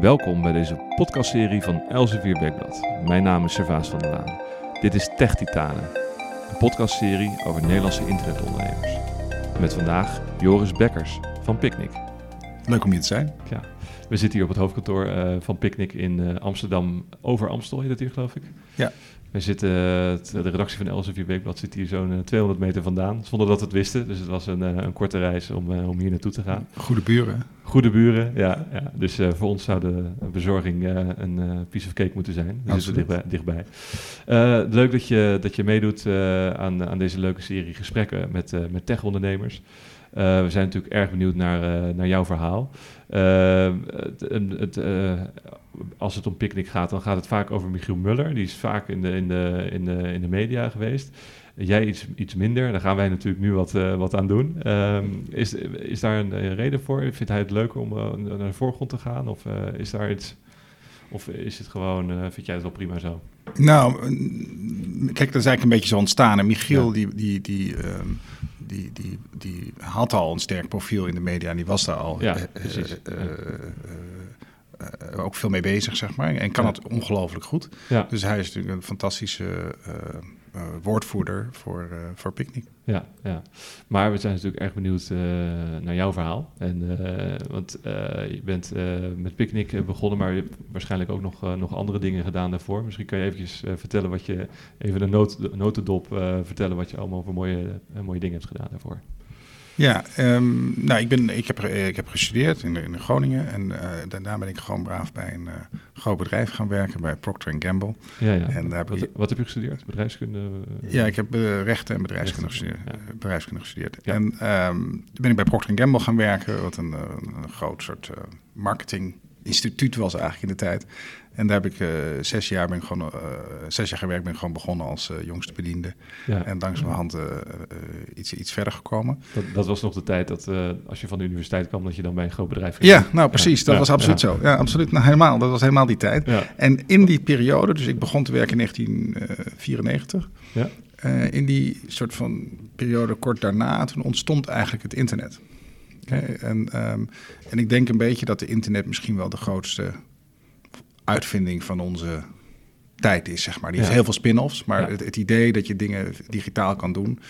Welkom bij deze podcastserie van Elsevier Weekblad. Mijn naam is Servaas van der Laan. Dit is Tech Titanen, een podcastserie over Nederlandse internetondernemers. Met vandaag Joris Bekkers van Picnic. Leuk om hier te zijn. Ja, we zitten hier op het hoofdkantoor uh, van Picnic in uh, Amsterdam, over Amstel heet hier geloof ik. Ja. We zitten, de redactie van Elsevier Weekblad zit hier zo'n 200 meter vandaan, zonder dat we het wisten. Dus het was een, een korte reis om, om hier naartoe te gaan. Goede buren. Goede buren, ja. ja. Dus uh, voor ons zou de bezorging uh, een uh, piece of cake moeten zijn. Dus is dichtbij. dichtbij. leuk dat je, dat je meedoet aan, aan deze leuke serie gesprekken met, met tech-ondernemers. we zijn natuurlijk erg benieuwd naar, naar jouw verhaal. Het, het, als het om picknick gaat, dan gaat het vaak over Michiel Muller. Die is vaak in de, in de, in de, in de media geweest. Jij iets, iets minder, daar gaan wij natuurlijk nu wat, uh, wat aan doen. Um, is, is daar een, reden voor? Vindt hij het leuker om uh, naar de voorgrond te gaan? Of uh, is daar iets... Of is het gewoon, vind jij het wel prima zo? Nou, kijk, dat is eigenlijk een beetje zo ontstaan. En Michiel, ja. die, die, die, um, die, die, die had al een sterk profiel in de media en die was daar al. Ja, precies. Uh, ook veel mee bezig, zeg maar. En kan ja. het ongelooflijk goed. Ja. Dus hij is natuurlijk een fantastische uh, uh, woordvoerder voor, voor Picnic. Ja, ja, maar we zijn natuurlijk erg benieuwd naar jouw verhaal. En, want je bent met Picnic begonnen, maar je hebt waarschijnlijk ook nog, nog andere dingen gedaan daarvoor. Misschien kan je eventjes vertellen wat je, even een notendop vertellen wat je allemaal voor mooie, mooie dingen hebt gedaan daarvoor. Ja, um, nou, ik, ben, ik, heb, ik heb gestudeerd in, in Groningen en uh, daarna ben ik gewoon braaf bij een uh, groot bedrijf gaan werken, bij Procter Gamble. Ja, ja. En daar wat, heb wat heb je gestudeerd? Bedrijfskunde? Ja, ik heb rechten en bedrijfskunde gestudeerd. Ja. bedrijfskunde gestudeerd. Ja. En um, toen ben ik bij Procter Gamble gaan werken, wat een, een groot soort marketinginstituut was eigenlijk in de tijd. En daar heb ik uh, zes jaar ben ik gewoon uh, zes jaar gewerkt, ben ik gewoon begonnen als uh, jongste bediende. Ja. En langzamerhand iets, iets verder gekomen. Dat, dat was nog de tijd dat als je van de universiteit kwam, dat je dan bij een groot bedrijf ging. Ja, nou precies, dat ja. was absoluut zo. Ja, absoluut. Nou, helemaal. Dat was helemaal die tijd. En in die periode, dus ik begon te werken in 1994. Ja. in die soort van periode kort daarna, toen ontstond eigenlijk het internet. En, um, en ik denk een beetje dat de internet misschien wel de grootste uitvinding van onze tijd is, zeg maar. Die heeft ja. heel veel spin-offs, maar ja. het, het, idee dat je dingen digitaal kan doen,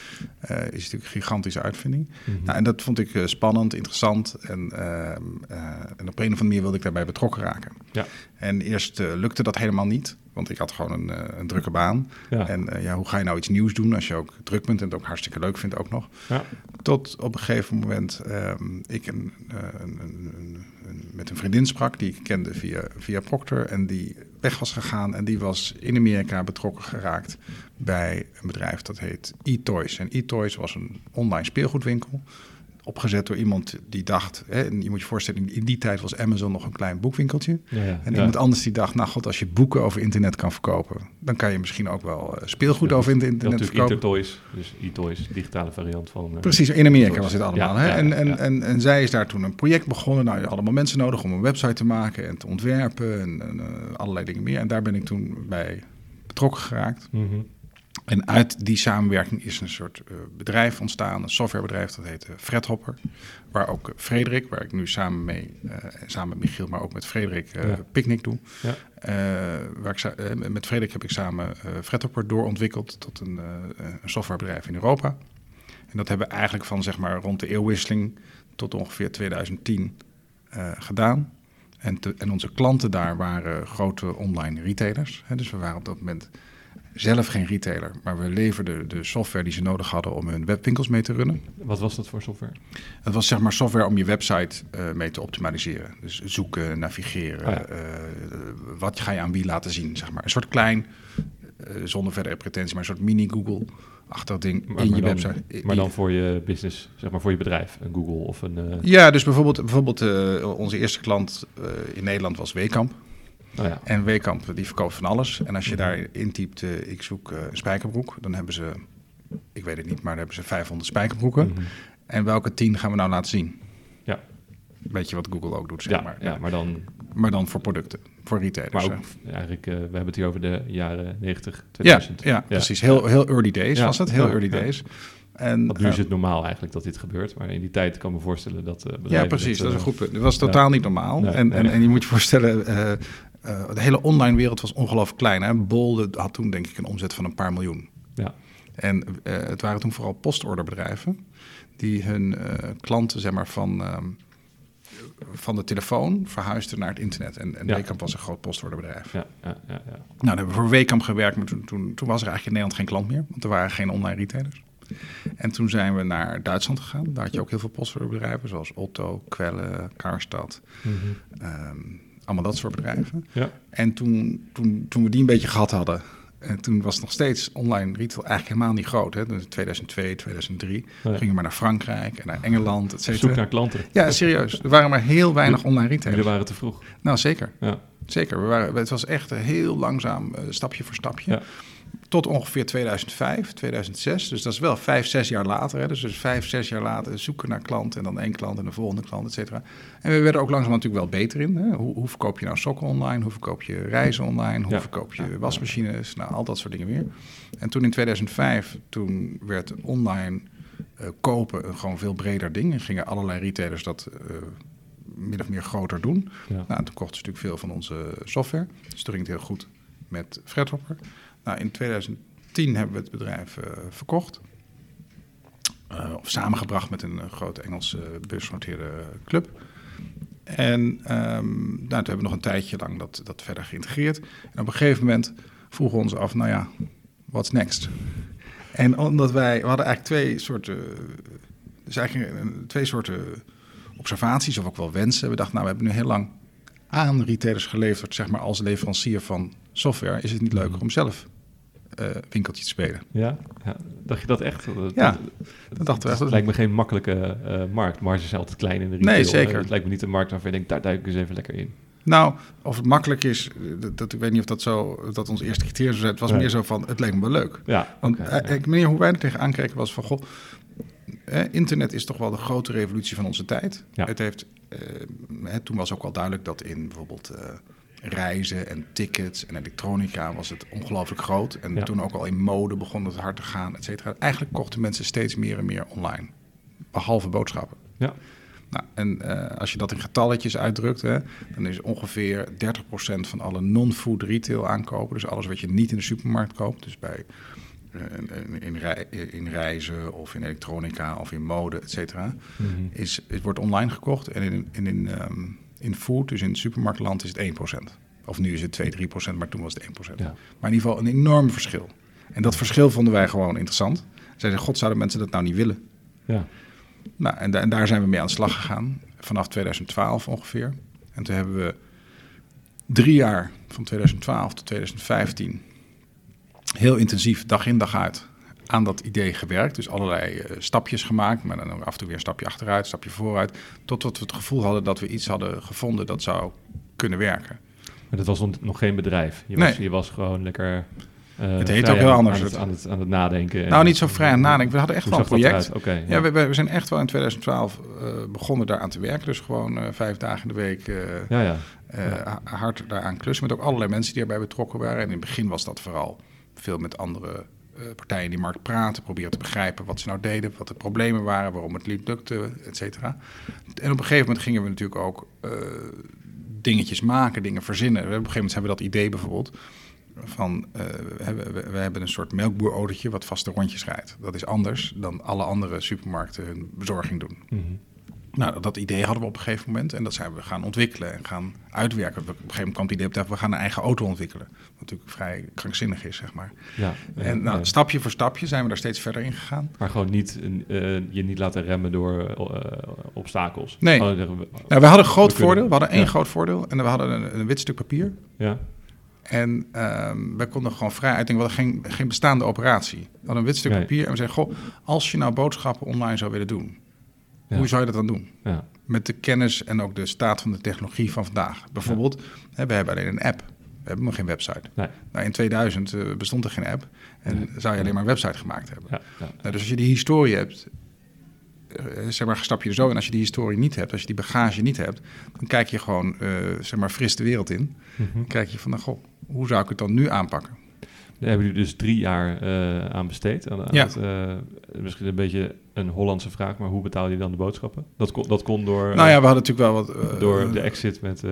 uh, is natuurlijk een gigantische uitvinding. Mm -hmm. nou, en dat vond ik uh, spannend, interessant en, uh, en op een of andere manier wilde ik daarbij betrokken raken. Ja. En eerst lukte dat helemaal niet, want ik had gewoon een, een drukke baan. Ja. En ja, hoe ga je nou iets nieuws doen als je ook druk bent en het ook hartstikke leuk vindt ook nog. Tot op een gegeven moment um, ik een, een, een met een vriendin sprak die ik kende via, via Procter en die weg was gegaan en die was in Amerika betrokken geraakt bij een bedrijf dat heet eToys. En eToys was een online speelgoedwinkel opgezet door iemand die dacht, hè, en je moet je voorstellen, in die tijd was Amazon nog een klein boekwinkeltje. Ja, ja, en iemand ja. anders die dacht, nou god, als je boeken over internet kan verkopen, dan kan je misschien ook wel uh, speelgoed over internet natuurlijk verkopen. Dus e-toys, digitale variant van... Uh, Precies, in Amerika was dit allemaal. Hè? En, en, en, en zij is daar toen een project begonnen. Nou, je had allemaal mensen nodig om een website te maken en te ontwerpen en, en uh, allerlei dingen meer. En daar ben ik toen bij betrokken geraakt. Mm -hmm. En uit die samenwerking is een soort uh, bedrijf ontstaan, een softwarebedrijf, dat heet uh, Fredhopper. Waar ook Frederik, waar ik nu samen mee, uh, samen met Michiel, maar ook met Frederik Ja. picknick doe. Ja. waar ik, met Frederik heb ik samen Fredhopper doorontwikkeld tot een, een softwarebedrijf in Europa. En dat hebben we eigenlijk van zeg maar rond de eeuwwisseling tot ongeveer 2010 gedaan. En, te, en onze klanten daar waren grote online retailers. Hè, dus we waren op dat moment zelf geen retailer, maar we leverden de software die ze nodig hadden om hun webwinkels mee te runnen. Wat was dat voor software? Het was zeg maar software om je website uh, mee te optimaliseren. Dus zoeken, navigeren, Oh ja. uh, wat ga je aan wie laten zien, zeg maar. Een soort klein, uh, zonder verdere pretentie, maar een soort mini-Google. Achtig ding Maar, in maar je dan, website. Maar dan voor je business, zeg maar voor je bedrijf, een Google of een... eh, Ja, dus bijvoorbeeld, bijvoorbeeld uh, onze eerste klant uh, in Nederland was Wekamp. Oh ja. En Wekamp die verkoopt van alles. En als je daar intypt, uh, ik zoek uh, een spijkerbroek, dan hebben ze, ik weet het niet, maar dan hebben ze 500 spijkerbroeken. Mm -hmm. En welke 10 gaan we nou laten zien? Ja. Weet je wat Google ook doet, zeg ja, maar. Ja, maar dan... Maar dan voor producten, voor retailers. Maar ook, eigenlijk, uh, we hebben het hier over de jaren 90, 2000. Ja, precies. Heel, heel early days was het, heel early days. En, Want nu is het normaal eigenlijk dat dit gebeurt, maar in die tijd kan ik me voorstellen dat Ja, precies, dat is een goed punt. Het was totaal niet normaal. en, En, en, je moet je voorstellen, de hele online wereld was ongelooflijk klein. Hè? Bol had toen denk ik een omzet van een paar miljoen. Ja. En het waren toen vooral postorderbedrijven die hun klanten zeg maar, van ehm, van de telefoon verhuisde naar het internet. En, en ja. Wekamp was een groot postorderbedrijf. Ja, ja, ja, ja. Nou, dan hebben we voor Wekamp gewerkt, maar toen, toen, toen, was er eigenlijk in Nederland geen klant meer. Want er waren geen online retailers. En toen zijn we naar Duitsland gegaan. Daar had je ook heel veel postorderbedrijven, zoals Otto, Quelle, Karstad. Mm allemaal dat soort bedrijven. Ja. En toen, toen, toen we die een beetje gehad hadden, en toen was nog steeds online retail eigenlijk helemaal niet groot. Hè? Dus 2002, 2003 gingen we maar naar Frankrijk en naar Engeland, et cetera. Zoek naar klanten. Ja, serieus. Er waren maar heel weinig online retailers. Jullie waren te vroeg. Nou, zeker. Ja. Zeker. We waren, het was echt heel langzaam, uh, stapje voor stapje. Ja tot ongeveer 2005, 2006. Dus dat is wel vijf, zes jaar later. Hè. Dus, dus vijf, zes jaar later zoeken naar klanten en dan één klant en de volgende klant, et cetera. En we werden ook langzaam natuurlijk wel beter in. Hè. Hoe, hoe, verkoop je nou sokken online? Hoe verkoop je reizen online? Hoe verkoop je wasmachines? Nou, al dat soort dingen meer. En toen in 2005, toen werd online uh, kopen een gewoon veel breder ding. En gingen allerlei retailers dat... Uh, min of meer groter doen. Ja. Nou, toen kochten ze natuurlijk veel van onze software. Dus toen ging het heel goed met Fredhopper. Nou, in 2010 hebben we het bedrijf uh, verkocht. Uh, of samengebracht met een uh, grote Engelse beursgenoteerde club. En um, toen hebben we nog een tijdje lang dat, dat verder geïntegreerd. En op een gegeven moment vroegen we ons af, nou ja, what's next? En omdat wij, we hadden eigenlijk twee soorten, dus eigenlijk twee soorten observaties of ook wel wensen. We dachten, nou, we hebben nu heel lang aan retailers geleverd, zeg maar als leverancier van software. Is het niet leuker om zelf uh, winkeltje te spelen. Ja? ja? dacht je dat echt? ja, dat, dachten we echt. Het lijkt me geen makkelijke uh, markt. Marge is altijd klein in de retail. Nee, zeker. het lijkt me niet een markt waarvan je denkt, daar duik ik eens even lekker in. Nou, of het makkelijk is, dat, dat ik weet niet of dat zo dat ons eerste criterium was. Het was meer zo van, het leek me wel leuk. Ja, Want okay, ja. manier hoe wij er tegenaan keken was van, goh, internet is toch wel de grote revolutie van onze tijd. Ja. Het heeft, toen was ook wel duidelijk dat in bijvoorbeeld reizen en tickets en elektronica was het ongelooflijk groot. En toen ook al in mode begon het hard te gaan, et cetera. Eigenlijk kochten mensen steeds meer en meer online. Behalve boodschappen. Ja. Nou, en uh, als je dat in getalletjes uitdrukt, hè, dan is ongeveer 30% van alle non-food retail aankopen, dus alles wat je niet in de supermarkt koopt, dus bij uh, in, in, in, reizen of in elektronica of in mode, et cetera, mm -hmm. is, het wordt online gekocht. En in, in, in um, in food, dus in het supermarktland, is het 1%. Of nu is het 2, 3%, maar toen was het 1%. Ja. Maar in ieder geval een enorm verschil. En dat verschil vonden wij gewoon interessant. Zeiden, god, zouden mensen dat nou niet willen? Ja. Nou, en, en, daar zijn we mee aan de slag gegaan. Vanaf 2012 ongeveer. En toen hebben we drie jaar, van 2012 tot 2015... heel intensief, dag in dag uit aan dat idee gewerkt. Dus allerlei uh, stapjes gemaakt, maar dan ook af en toe weer een stapje achteruit, een stapje vooruit. Totdat we het gevoel hadden dat we iets hadden gevonden dat zou kunnen werken. Maar dat was nog geen bedrijf. Je, was, je was gewoon lekker. Uh, het heet ook heel anders. Aan het, aan het, aan het nadenken. Nou, niet zo vrij aan het nadenken. We hadden echt wel een project. Okay, ja, ja we, we, zijn echt wel in 2012 uh, eh, begonnen daaraan te werken. Dus gewoon uh, vijf dagen in de week ja, ja. hard daaraan klussen. Met ook allerlei mensen die erbij betrokken waren. En in het begin was dat vooral veel met andere partijen in die markt praten, proberen te begrijpen wat ze nou deden, wat de problemen waren, waarom het niet lukte, et cetera. En op een gegeven moment gingen we natuurlijk ook uh, dingetjes maken, dingen verzinnen. Op een gegeven moment hebben we dat idee bijvoorbeeld van, uh, we, we, hebben een soort melkboerodertje wat vaste rondjes rijdt. Dat is anders dan alle andere supermarkten hun bezorging doen. -hmm. Nou, dat idee hadden we op een gegeven moment en dat zijn we gaan ontwikkelen en gaan uitwerken. Op een gegeven moment kwam het idee op dat we gaan een eigen auto ontwikkelen. Wat natuurlijk vrij krankzinnig is, zeg maar. Ja, en nou, stapje voor stapje zijn we daar steeds verder in gegaan. Maar gewoon niet uh, je niet laten remmen door uh, obstakels. Nee, nou, we hadden een groot voordeel. We hadden één ja. groot voordeel en we hadden een, een, wit stuk papier. Ja. En um, wij konden gewoon vrij uitdenken, we hadden geen, geen bestaande operatie. We hadden een wit stuk nee. papier en we zeiden, goh, als je nou boodschappen online zou willen doen ja. Hoe zou je dat dan doen? Ja. Met de kennis en ook de staat van de technologie van vandaag. Bijvoorbeeld, hè, we hebben alleen een app. We hebben nog geen website. Nee. Nou, in 2000 uh, eh, bestond er geen app. En nee. zou je alleen maar een website gemaakt hebben. Nou, dus als je die historie hebt, uh, zeg maar, stap je er zo in. Als je die historie niet hebt, als je die bagage niet hebt, dan kijk je gewoon, uh, zeg maar, fris de wereld in. Mm -hmm. Dan kijk je van, nou, goh, hoe zou ik het dan nu aanpakken? Daar hebben jullie dus drie jaar uh, aan besteed. Aan, ja. het, uh, misschien een beetje een Hollandse vraag, maar hoe betaal je dan de boodschappen? Dat kon, dat kon door... Nou ja, we hadden natuurlijk wel wat... door de exit met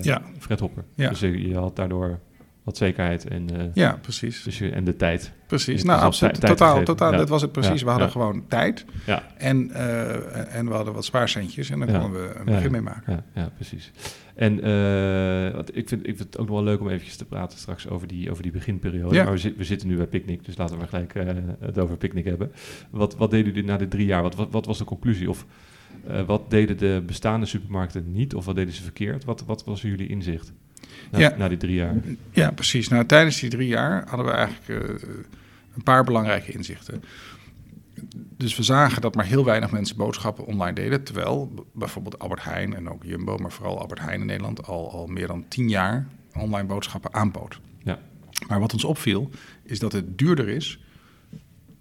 ja. Fred Hopper. Ja. Dus je, je had daardoor wat zekerheid en, uh, ja, precies. Dus je, en de tijd. Precies, nou absoluut. Totaal, totaal. Ja. Dat was het precies. Ja. We hadden Ja. gewoon tijd Ja, en, uh, en we hadden wat spaarcentjes en daar Ja. konden we een begin mee maken. ja, ja, precies. En uh, wat, ik, vind, ik vind het ook nog wel leuk om eventjes te praten straks over die, over die beginperiode. Ja. Maar we, we zitten nu bij Picnic, dus laten we gelijk het over Picnic hebben. Wat, wat deden jullie na de drie jaar? Wat, wat, wat was de conclusie? Of wat deden de bestaande supermarkten niet? Of wat deden ze verkeerd? Wat, wat was jullie inzicht na, Ja. na die drie jaar? Ja, precies. Nou, tijdens die drie jaar hadden we eigenlijk uh, een paar belangrijke inzichten. Dus we zagen dat maar heel weinig mensen boodschappen online deden. Terwijl bijvoorbeeld Albert Heijn en ook Jumbo, maar vooral Albert Heijn in Nederland, al, al meer dan tien jaar online boodschappen aanbood. Ja. Maar wat ons opviel, is dat het duurder is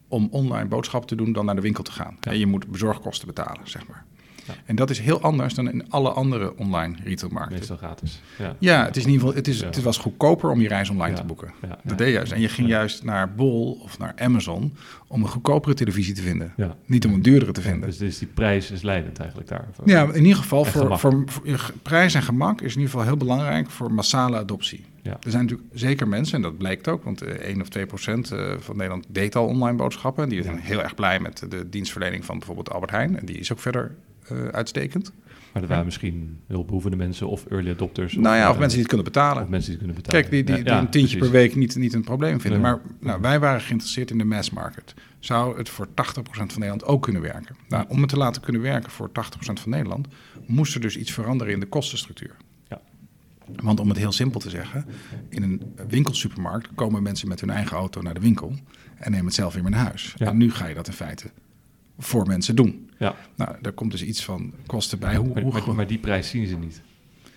om online boodschappen te doen dan naar de winkel te gaan. Ja. En je moet bezorgkosten betalen, zeg maar. Ja. En dat is heel anders dan in alle andere online retailmarkten. Meestal gratis. Ja, Ja, het is in ieder geval, het, is, Ja. het was goedkoper om je reis online te boeken. Dat deed je juist. En je ging juist naar Bol of naar Amazon om een goedkopere televisie te vinden. Niet om een duurdere te vinden. dus, dus die prijs is leidend eigenlijk daar. Ja, in ieder geval voor, voor, prijs en gemak is in ieder geval heel belangrijk voor massale adoptie. Ja. Er zijn natuurlijk zeker mensen, en dat blijkt ook, want eh, 1 of 2 procent eh, van Nederland deed al online boodschappen. Die zijn heel erg blij met de dienstverlening van bijvoorbeeld Albert Heijn. En die is ook verder eh, uitstekend. Maar er waren misschien hulpbehoevende mensen of early adopters. nou ja, of eh, mensen die het kunnen betalen. of mensen die het kunnen betalen. Kijk, die, die, Ja, die ja, een tientje precies. per week niet, niet een probleem vinden. Maar nou, wij waren geïnteresseerd in de mass market. Zou het voor 80% van Nederland ook kunnen werken? Nou, om het te laten kunnen werken voor 80% van Nederland... moest er dus iets veranderen in de kostenstructuur. Ja. Want om het heel simpel te zeggen... in een winkelsupermarkt komen mensen met hun eigen auto naar de winkel... en nemen het zelf weer naar huis. En nu ga je dat in feite voor mensen doen. Ja, Nou, daar komt dus iets van kosten bij. Hoe, maar, hoe, maar, maar die prijs zien ze niet.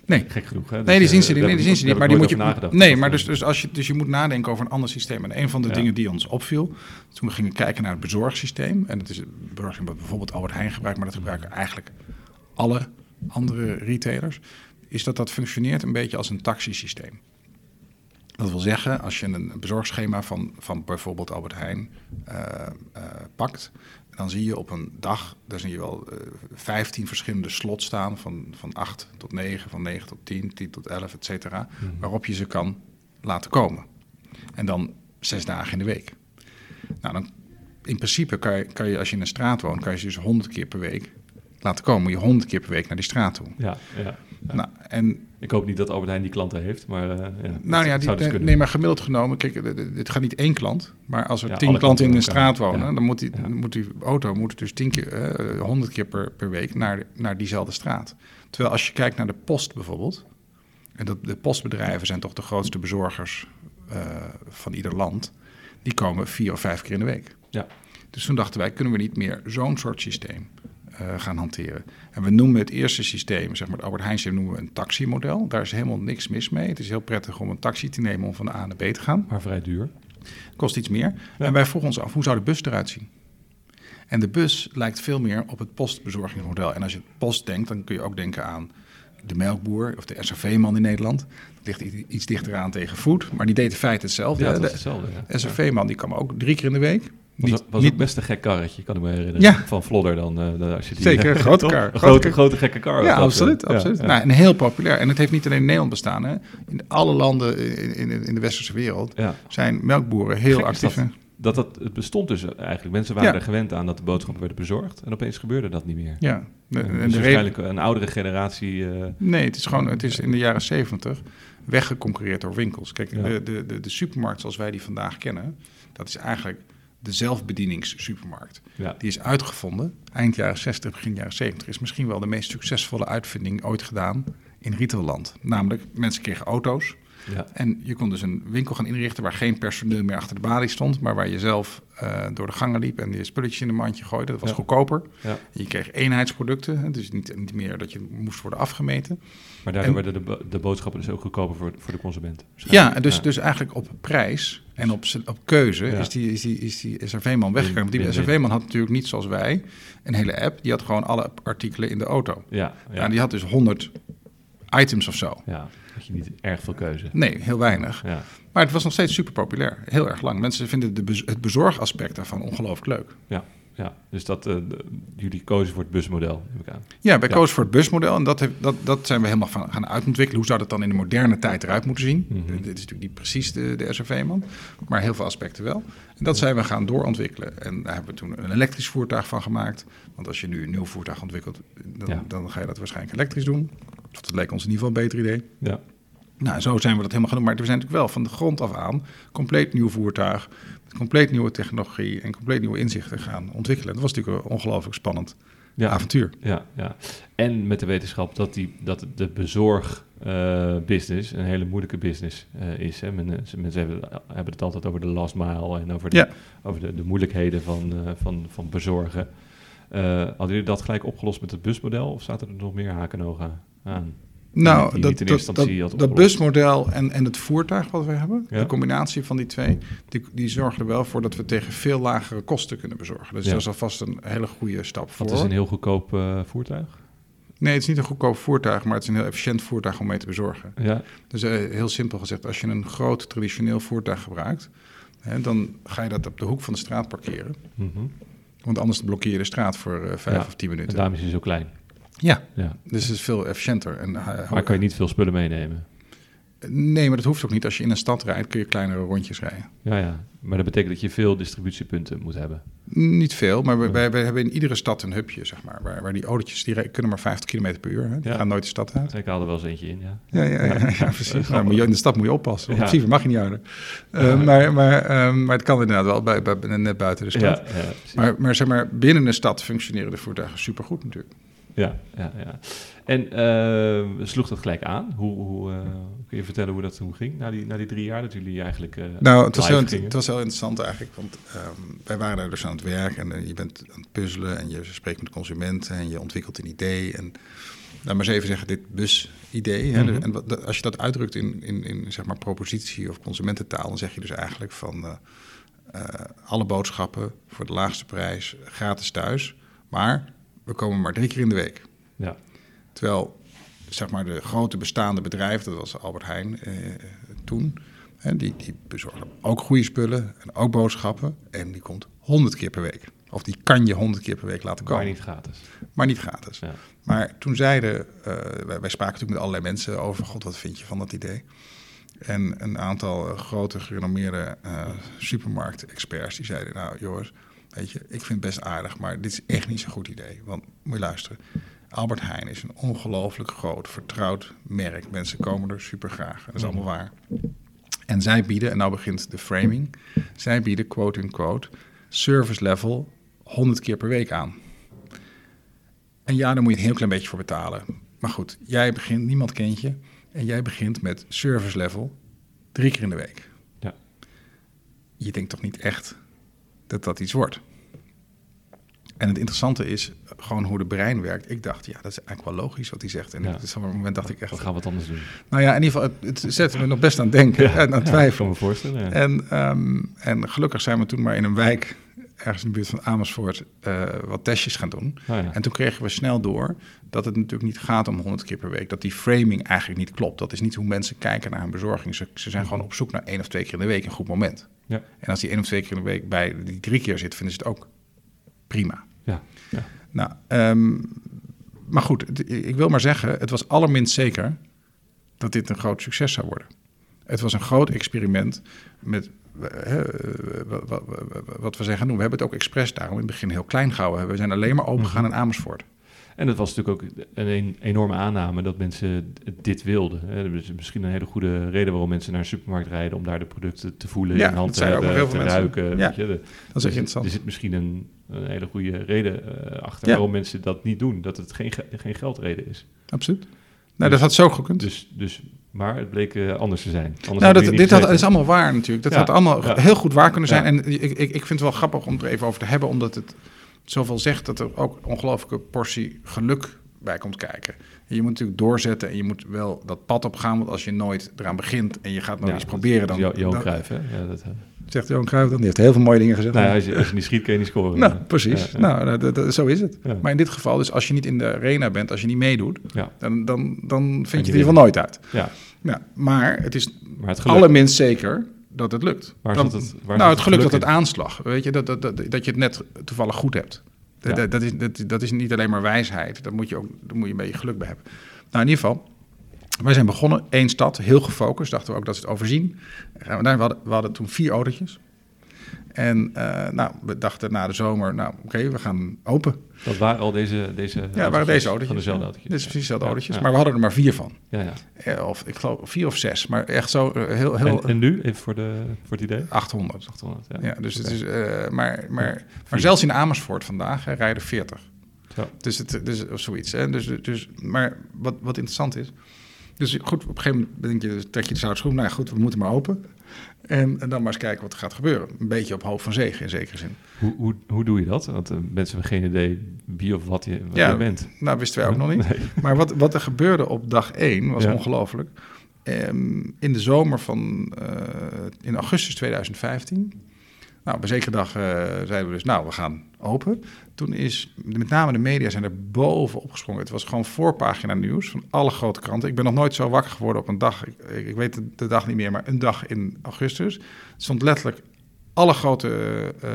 nee, Gek genoeg. Hè? Nee, Dus, die eh, zien ze niet. Nee, die zien ze niet. Maar die moet je. nagedacht. Nee, maar dus, dus, als je, dus je moet nadenken over een ander systeem. En een van de Ja. dingen die ons opviel. toen we gingen kijken naar het bezorgsysteem. en het is bezorgsysteem wat bijvoorbeeld Albert Heijn gebruikt. maar dat gebruiken eigenlijk alle andere retailers. is dat dat functioneert een beetje als een taxisysteem. Dat wil zeggen, als je een bezorgschema van, van bijvoorbeeld Albert Heijn eh, eh, pakt, dan zie je op een dag, daar zie je wel eh 15 verschillende slots staan, van, van 8 tot 9, van 9 tot 10, 10 tot 11, et cetera, Mhm. waarop je ze kan laten komen. En dan zes dagen in de week. Nou, dan, in principe kan je, kan je, als je in een straat woont, kan je ze dus 100 keer per week laten komen. Moet je 100 keer per week naar die straat toe. Ja, ja. Ja. Nou, en Ik hoop niet dat Albert Heijn die klanten heeft, maar uh, ja, nou ja, die, dus kunnen. nee, maar gemiddeld genomen, kijk, d- dit gaat niet één klant, maar als er Ja, tien klanten in door straat wonen, dan moet die, dan moet die auto moet dus tien keer, eh, honderd keer per, per week naar, naar diezelfde straat. Terwijl als je kijkt naar de post bijvoorbeeld, en dat, de postbedrijven zijn toch de grootste bezorgers eh, van ieder land, die komen vier of vijf keer in de week. Ja. Dus toen dachten wij, kunnen we niet meer zo'n soort systeem eh, gaan hanteren? En we noemen het eerste systeem, zeg maar het Albert Heijn noemen we een taximodel. Daar is helemaal niks mis mee. Het is heel prettig om een taxi te nemen om van A naar B te gaan. Maar vrij duur. Kost iets meer. Ja. En wij vroegen ons af, hoe zou de bus eruit zien? En de bus lijkt veel meer op het postbezorgingsmodel. En als je post denkt, dan kun je ook denken aan de melkboer of de SRV-man in Nederland. Dat ligt iets dichter aan tegen food, maar die deed in feite hetzelfde. Ja, de hetzelfde. Ja. de SRV-man die kwam ook drie keer in de week. Was, Niet, was niet, ook best een gek karretje, kan ik me herinneren. Ja. Van Vlodder dan. eh, als je die, Zeker, een grote kar. Een Grote grote, gekke kar. Ja, absoluut. eh. Absoluut. ja. Nou, en heel populair. En het heeft niet alleen in Nederland bestaan. Hè. In alle landen in, in, in de westerse wereld zijn melkboeren heel Gek actief. dat. Dat, dat, het bestond dus eigenlijk. Mensen waren er gewend aan dat de boodschappen werden bezorgd. En opeens gebeurde dat niet meer. Ja. De, en dus de waarschijnlijk een oudere generatie... eh, Nee, het is gewoon, het is in de jaren zeventig weggeconcurreerd door winkels. Kijk, de, de, de, de supermarkt zoals wij die vandaag kennen, dat is eigenlijk de zelfbedieningssupermarkt. ja. Die is uitgevonden eind jaren 60, begin jaren 70. Is misschien wel de meest succesvolle uitvinding ooit gedaan in retailland. Namelijk, mensen kregen auto's. Ja. En je kon dus een winkel gaan inrichten waar geen personeel meer achter de balie stond, maar waar je zelf eh, door de gangen liep en je spulletjes in een mandje gooide. Dat was Ja. goedkoper. Ja. Je kreeg eenheidsproducten, dus niet, niet meer dat je moest worden afgemeten. Maar daardoor En- werden de, de boodschappen dus ook goedkoper voor, voor de consument. Ja, en dus, dus eigenlijk op prijs en op, op keuze Ja. is die, is die, is die SRV-man weggekomen. Want die SRV-man had natuurlijk niet zoals wij een hele app. Die had gewoon alle artikelen in de auto. Ja, Ja. ja, die had dus 100 items of zo. ja. Had je niet erg veel keuze. Nee, heel weinig. Ja, Maar het was nog steeds super populair. Heel erg lang. Mensen vinden de het bezorgaspect daarvan ongelooflijk leuk. Ja, ja. dus dat, uh, jullie kozen voor het busmodel, neem ik aan. Ja, wij kozen voor het busmodel. En dat, heeft, dat, dat zijn we helemaal van gaan uitontwikkelen. Hoe zou dat dan in de moderne tijd eruit moeten zien? Mhm. Dit is natuurlijk niet precies de, de SRV-man. Maar heel veel aspecten wel. En dat zijn we gaan doorontwikkelen. En daar hebben we toen een elektrisch voertuig van gemaakt. Want als je nu een nieuw voertuig ontwikkelt, dan, dan ga je dat waarschijnlijk elektrisch doen. Dat leek ons in ieder geval een beter idee. Ja. Nou, zo zijn we dat helemaal doen. Maar we zijn natuurlijk wel van de grond af aan compleet nieuw voertuig, compleet nieuwe technologie en compleet nieuwe inzichten gaan ontwikkelen. Dat was natuurlijk een ongelooflijk spannend avontuur. Ja, ja. En met de wetenschap dat, die, dat de bezorgbusiness uh, een hele moeilijke business uh, is. Hè. Men, mensen hebben, hebben, het altijd over de last mile en over de, over de, de moeilijkheden van, uh, van, van bezorgen. hadden jullie dat gelijk opgelost met het busmodel of zaten er nog meer haken en ogen aan? Nou, dat, dat, dat, busmodel en, en het voertuig wat we hebben, de combinatie van die twee, die, die zorgen er wel voor dat we tegen veel lagere kosten kunnen bezorgen. Dus dat is alvast een hele goede stap voor. Het is een heel goedkoop uh, voertuig? Nee, het is niet een goedkoop voertuig, maar het is een heel efficiënt voertuig om mee te bezorgen. Ja. Dus uh, heel simpel gezegd, als je een groot traditioneel voertuig gebruikt, hè, dan ga je dat op de hoek van de straat parkeren. Mm -hmm. Want anders blokkeer je de straat voor uh, vijf of tien minuten. En daarom is hij zo klein. Ja, ja. dus het is veel efficiënter. En, maar kan je niet veel spullen meenemen? Nee, maar dat hoeft ook niet. Als je in een stad rijdt, kun je kleinere rondjes rijden. Ja, ja. Maar dat betekent dat je veel distributiepunten moet hebben? Niet veel, maar we, wij, hebben in iedere stad een hubje, zeg maar. Waar, waar die autootjes, die kunnen maar 50 km per uur. Hè? Die gaan nooit de stad uit. Ik haal er wel eens eentje in, ja. Ja, ja, ja, ja precies. Nou, in de stad moet je oppassen. Op principe mag je niet houden. Uh, maar, maar, uh, maar het kan inderdaad wel, bij, bij, net buiten de stad. maar, maar zeg maar, binnen de stad functioneren de voertuigen supergoed natuurlijk. Ja, ja, ja. En uh, sloeg dat gelijk aan? Hoe, hoe uh, kun je vertellen hoe dat toen ging, na die, na die drie jaar dat jullie eigenlijk uh, Nou, het was, heel, het was heel interessant eigenlijk, want um, wij waren daar dus aan het werk en je bent aan het puzzelen en je spreekt met consumenten en je ontwikkelt een idee en laat maar eens even zeggen, dit busidee. Mm -hmm. En wat, als je dat uitdrukt in, in, in zeg maar propositie of consumententaal, dan zeg je dus eigenlijk van alle boodschappen voor de laagste prijs gratis thuis, maar we komen maar drie keer in de week. Ja. Terwijl, zeg maar, de grote bestaande bedrijven, dat was Albert Heijn eh, toen, hè, die, die bezorgen ook goede spullen en ook boodschappen. En die komt honderd keer per week. Of die kan je honderd keer per week laten komen. Maar niet gratis. Maar niet gratis. Ja. Maar toen zeiden, uh, wij, wij, spraken natuurlijk met allerlei mensen over, god, wat vind je van dat idee? En een aantal uh, grote gerenommeerde uh, supermarkt-experts die zeiden, nou jongens, Weet je, ik vind het best aardig, maar dit is echt niet zo'n goed idee. Want moet je luisteren. Albert Heijn is een ongelooflijk groot, vertrouwd merk. Mensen komen er super graag. Dat is allemaal waar. En zij bieden, en nou begint de framing. Zij bieden, quote-unquote, service level 100 keer per week aan. En ja, daar moet je een heel klein beetje voor betalen. Maar goed, jij begint, niemand kent je. En jij begint met service level drie keer in de week. Ja. Je denkt toch niet echt dat dat iets wordt. En het interessante is gewoon hoe de brein werkt. Ik dacht, ja, dat is eigenlijk wel logisch wat hij zegt. En ja. op een moment dacht ik echt... Dan gaan we het anders doen. Nou ja, in ieder geval, het, het zette me nog best aan denken en aan twijfelen. me voorstellen, en, ehm, en gelukkig zijn we toen maar in een wijk, ergens in de buurt van Amersfoort, uh, wat testjes gaan doen. Oh en toen kregen we snel door dat het natuurlijk niet gaat om 100 keer per week. Dat die framing eigenlijk niet klopt. Dat is niet hoe mensen kijken naar hun bezorging. Ze, ze zijn gewoon op zoek naar één of twee keer in de week een goed moment. Ja. En als die één of twee keer in de week bij die drie keer zit, vinden ze het ook prima. Ja. ja. Nou, um, maar goed, ik wil maar zeggen, het was allerminst zeker dat dit een groot succes zou worden. Het was een groot experiment met wat, wat, we zeggen doen. We hebben het ook expres daarom in het begin heel klein gehouden. We zijn alleen maar open gegaan mhm. in Amersfoort. En dat was natuurlijk ook een enorme aanname dat mensen dit wilden. Dat is misschien een hele goede reden waarom mensen naar een supermarkt rijden om daar de producten te voelen, in hand te hebben, te ruiken. Ja, weet je. dat is echt interessant. Er zit misschien een, een hele goede reden uh, achter waarom mensen dat niet doen. Dat het geen, geen geldreden is. Absoluut. Nou, dat had zo gekund. Dus, dus, maar het bleek uh, anders te zijn. Anders nou, dat, dit had, is allemaal waar natuurlijk. Dat had allemaal heel goed waar kunnen zijn. En ik, ik, ik vind het wel grappig om het er even over te hebben, omdat het zoveel zegt dat er ook ongelooflijke portie geluk bij komt kijken. je moet natuurlijk doorzetten en je moet wel dat pad op gaan. Want als je nooit eraan begint en je gaat nog iets proberen... Dan, Johan Cruijff, hè? Ja, dat, Zegt Johan Cruijff dan. Die heeft heel veel mooie dingen gezegd. Nou, als, je, als je niet schiet, kun je niet scoren. Nou, precies. Nou, dat, zo is het. Maar in dit geval, dus als je niet in de arena bent, als je niet meedoet, dan, dan, dan vind je het in ieder geval nooit uit. Ja. Ja, maar het is maar het allerminst zeker dat het lukt. Waar dan, het, waar nou, het geluk dat het aanslag. Weet je, dat, dat, dat, dat je het net toevallig goed hebt. Dat, dat, is, dat, dat is niet alleen maar wijsheid. Daar moet je ook daar moet je een beetje geluk bij hebben. Nou, in ieder geval, wij zijn begonnen, één stad, heel gefocust. Dachten we ook dat ze het overzien. We hadden, we hadden toen vier autootjes. En uh, nou, we dachten na de zomer, nou oké, we gaan open. Dat waren al deze deze Ja, waren deze autootjes. Van dezelfde autootjes. Dit is precies dezelfde autootjes, maar we hadden er maar vier van. Ja, ja. Eh, of ik geloof vier of zes, maar echt zo uh, heel... heel en, en, nu, even voor, de, voor het idee? 800. 800, ja. ja dus het is, uh, maar, maar, maar zelfs in Amersfoort vandaag hè, rijden 40. Zo. Dus, het, dus of zoiets. Hè. Dus, dus, maar wat, wat interessant is... Dus goed, op een gegeven moment denk je, trek je de zout schoen. Nou ja, goed, we moeten maar open. En, en, dan maar eens kijken wat er gaat gebeuren. Een beetje op hoop van zegen in zekere zin. Hoe, hoe, hoe doe je dat? Want uh, mensen hebben geen idee wie of wat je, wat ja, je bent. Nou, wisten wij ook nog niet. Maar wat, wat er gebeurde op dag één was ongelooflijk. Um, in de zomer van, uh, in augustus 2015 nou, op een zekere dag uh, zeiden we dus, nou, we gaan open. Toen is, met name de media zijn er boven opgesprongen. Het was gewoon voorpagina nieuws van alle grote kranten. Ik ben nog nooit zo wakker geworden op een dag, ik, ik weet de, dag niet meer, maar een dag in augustus. Het stond letterlijk alle grote uh,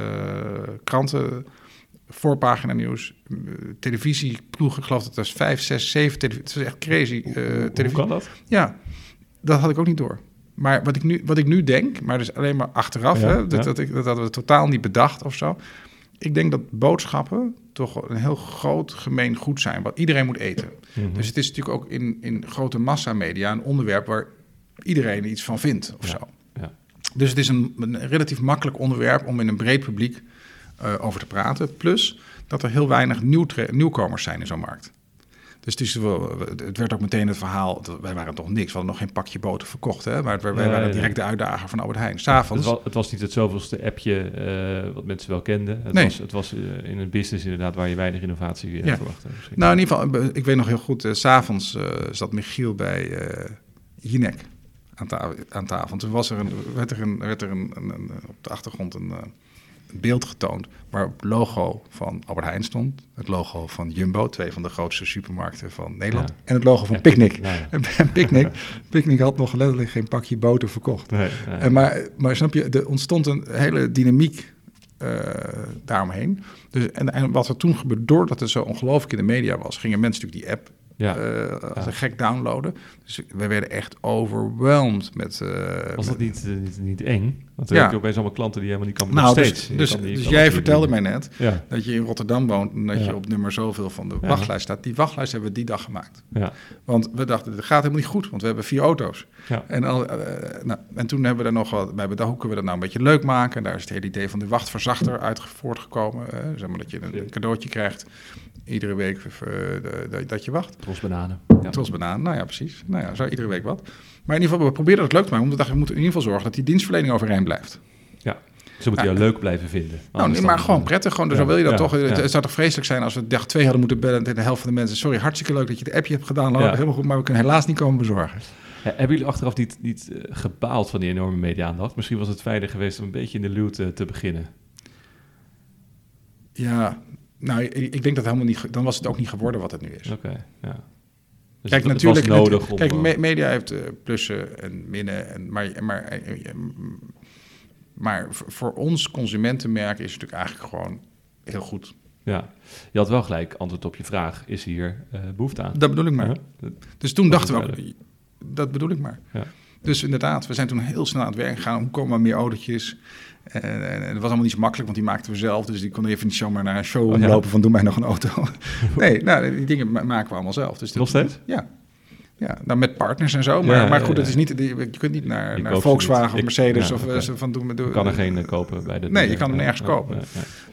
kranten, voorpagina nieuws, televisieploegen, ik geloof dat het was vijf, zes, zeven televisie. Het was echt crazy. Uh, televisie. Hoe kan dat? Ja, dat had ik ook niet door. Maar wat ik nu, wat ik nu denk, maar dus alleen maar achteraf, hè, dat, dat, ik, dat hadden we totaal niet bedacht of zo. Ik denk dat boodschappen toch een heel groot gemeen goed zijn, wat iedereen moet eten. Mhm. Dus het is natuurlijk ook in, in grote massamedia een onderwerp waar iedereen iets van vindt of zo. Ja. Dus het is een, een, relatief makkelijk onderwerp om in een breed publiek uh, over te praten. Plus dat er heel weinig nieuw nieuwkomers zijn in zo'n markt. Dus het, is wel, het werd ook meteen het verhaal, wij waren toch niks, we hadden nog geen pakje boter verkocht, hè? maar wij, waren direct de uitdager van Albert Heijn. S'avonds. Het, was, het was niet het zoveelste appje uh, wat mensen wel kenden. Het nee. was, het was uh, in een business inderdaad waar je weinig innovatie uh, ja. verwachtte. Nou, in ieder geval, ik weet nog heel goed, s s'avonds zat Michiel bij Jinek aan, ta aan tafel. Toen was er een, werd er, een, werd er een, een, een op de achtergrond een beeld getoond waar het logo van Albert Heijn stond, het logo van Jumbo, twee van de grootste supermarkten van Nederland, en het logo van Picnic. Nee. En Picnic, Picnic had nog letterlijk geen pakje boter verkocht. Nee, nee. En maar, maar snap je, er ontstond een hele dynamiek uh, daaromheen. Dus, en, en wat er toen gebeurde, doordat het zo ongelooflijk in de media was, gingen mensen natuurlijk die app ja. Uh, als een gek downloaden. Dus we werden echt overwhelmed met... Uh, Was dat niet, uh, niet, niet, eng? Want ja. heb je opeens allemaal klanten die helemaal niet kan nou, dus, dus, dus jij vertelde mij net ja. dat je in Rotterdam woont... en dat je op nummer zoveel van de wachtlijst staat. Die wachtlijst hebben we die dag gemaakt. Want we dachten, het gaat helemaal niet goed, want we hebben vier auto's. En, al, nou, en toen hebben we er nog wat bij bedacht, hoe kunnen we dat nou een beetje leuk maken? En daar is het hele idee van de wachtverzachter uit voortgekomen. zeg maar dat je een cadeautje krijgt iedere week uh, dat je wacht. Tros bananen. Ja. Tros bananen, nou ja, precies. Nou ja, zo iedere week wat. Maar in ieder geval, we proberen het leuk te maken, omdat we moeten in ieder geval zorgen dat die dienstverlening overeind blijft. Ja, ze moeten jou leuk blijven vinden. Nou, nee, maar gewoon prettig. Gewoon, dus ja, zo wil je dat toch. Het, zou toch vreselijk zijn als we dag twee hadden moeten bellen... en de helft van de mensen... sorry, hartstikke leuk dat je het appje hebt gedaan. Helemaal goed, maar we kunnen helaas niet komen bezorgen. hebben jullie achteraf niet, niet uh, gebaald van die enorme media-aandacht? Misschien was het fijner geweest om een beetje in de luw te, te beginnen. Ja, nou, ik denk dat helemaal niet. Dan was het ook niet geworden wat het nu is. Oké, ja. Dus kijk, het, natuurlijk. Het nodig om, kijk, me, media heeft uh, plussen en minnen. En, maar, maar, eh, maar voor ons consumentenmerk is het natuurlijk eigenlijk gewoon heel goed. Ja, je had wel gelijk antwoord op je vraag. Is hier uh, behoefte aan? Dat bedoel ik maar. Ja, dus toen dachten we ook, dat bedoel ik maar. Ja. Dus inderdaad, we zijn toen heel snel aan het werk gegaan. Hoe komen er meer autootjes? En, en, het was allemaal niet zo makkelijk, want die maakten we zelf. Dus die kon even niet zomaar naar een show oh, lopen van doe mij nog een auto. nee, nou, die dingen maken we allemaal zelf. Dus nog steeds? Ja. Ja, nou met partners en zo. Maar, ja, maar goed, het is niet, je kunt niet naar, naar Volkswagen of Mercedes of okay. van doen. Je kan er geen uh, kopen bij de. Nee, je kan er nergens kopen.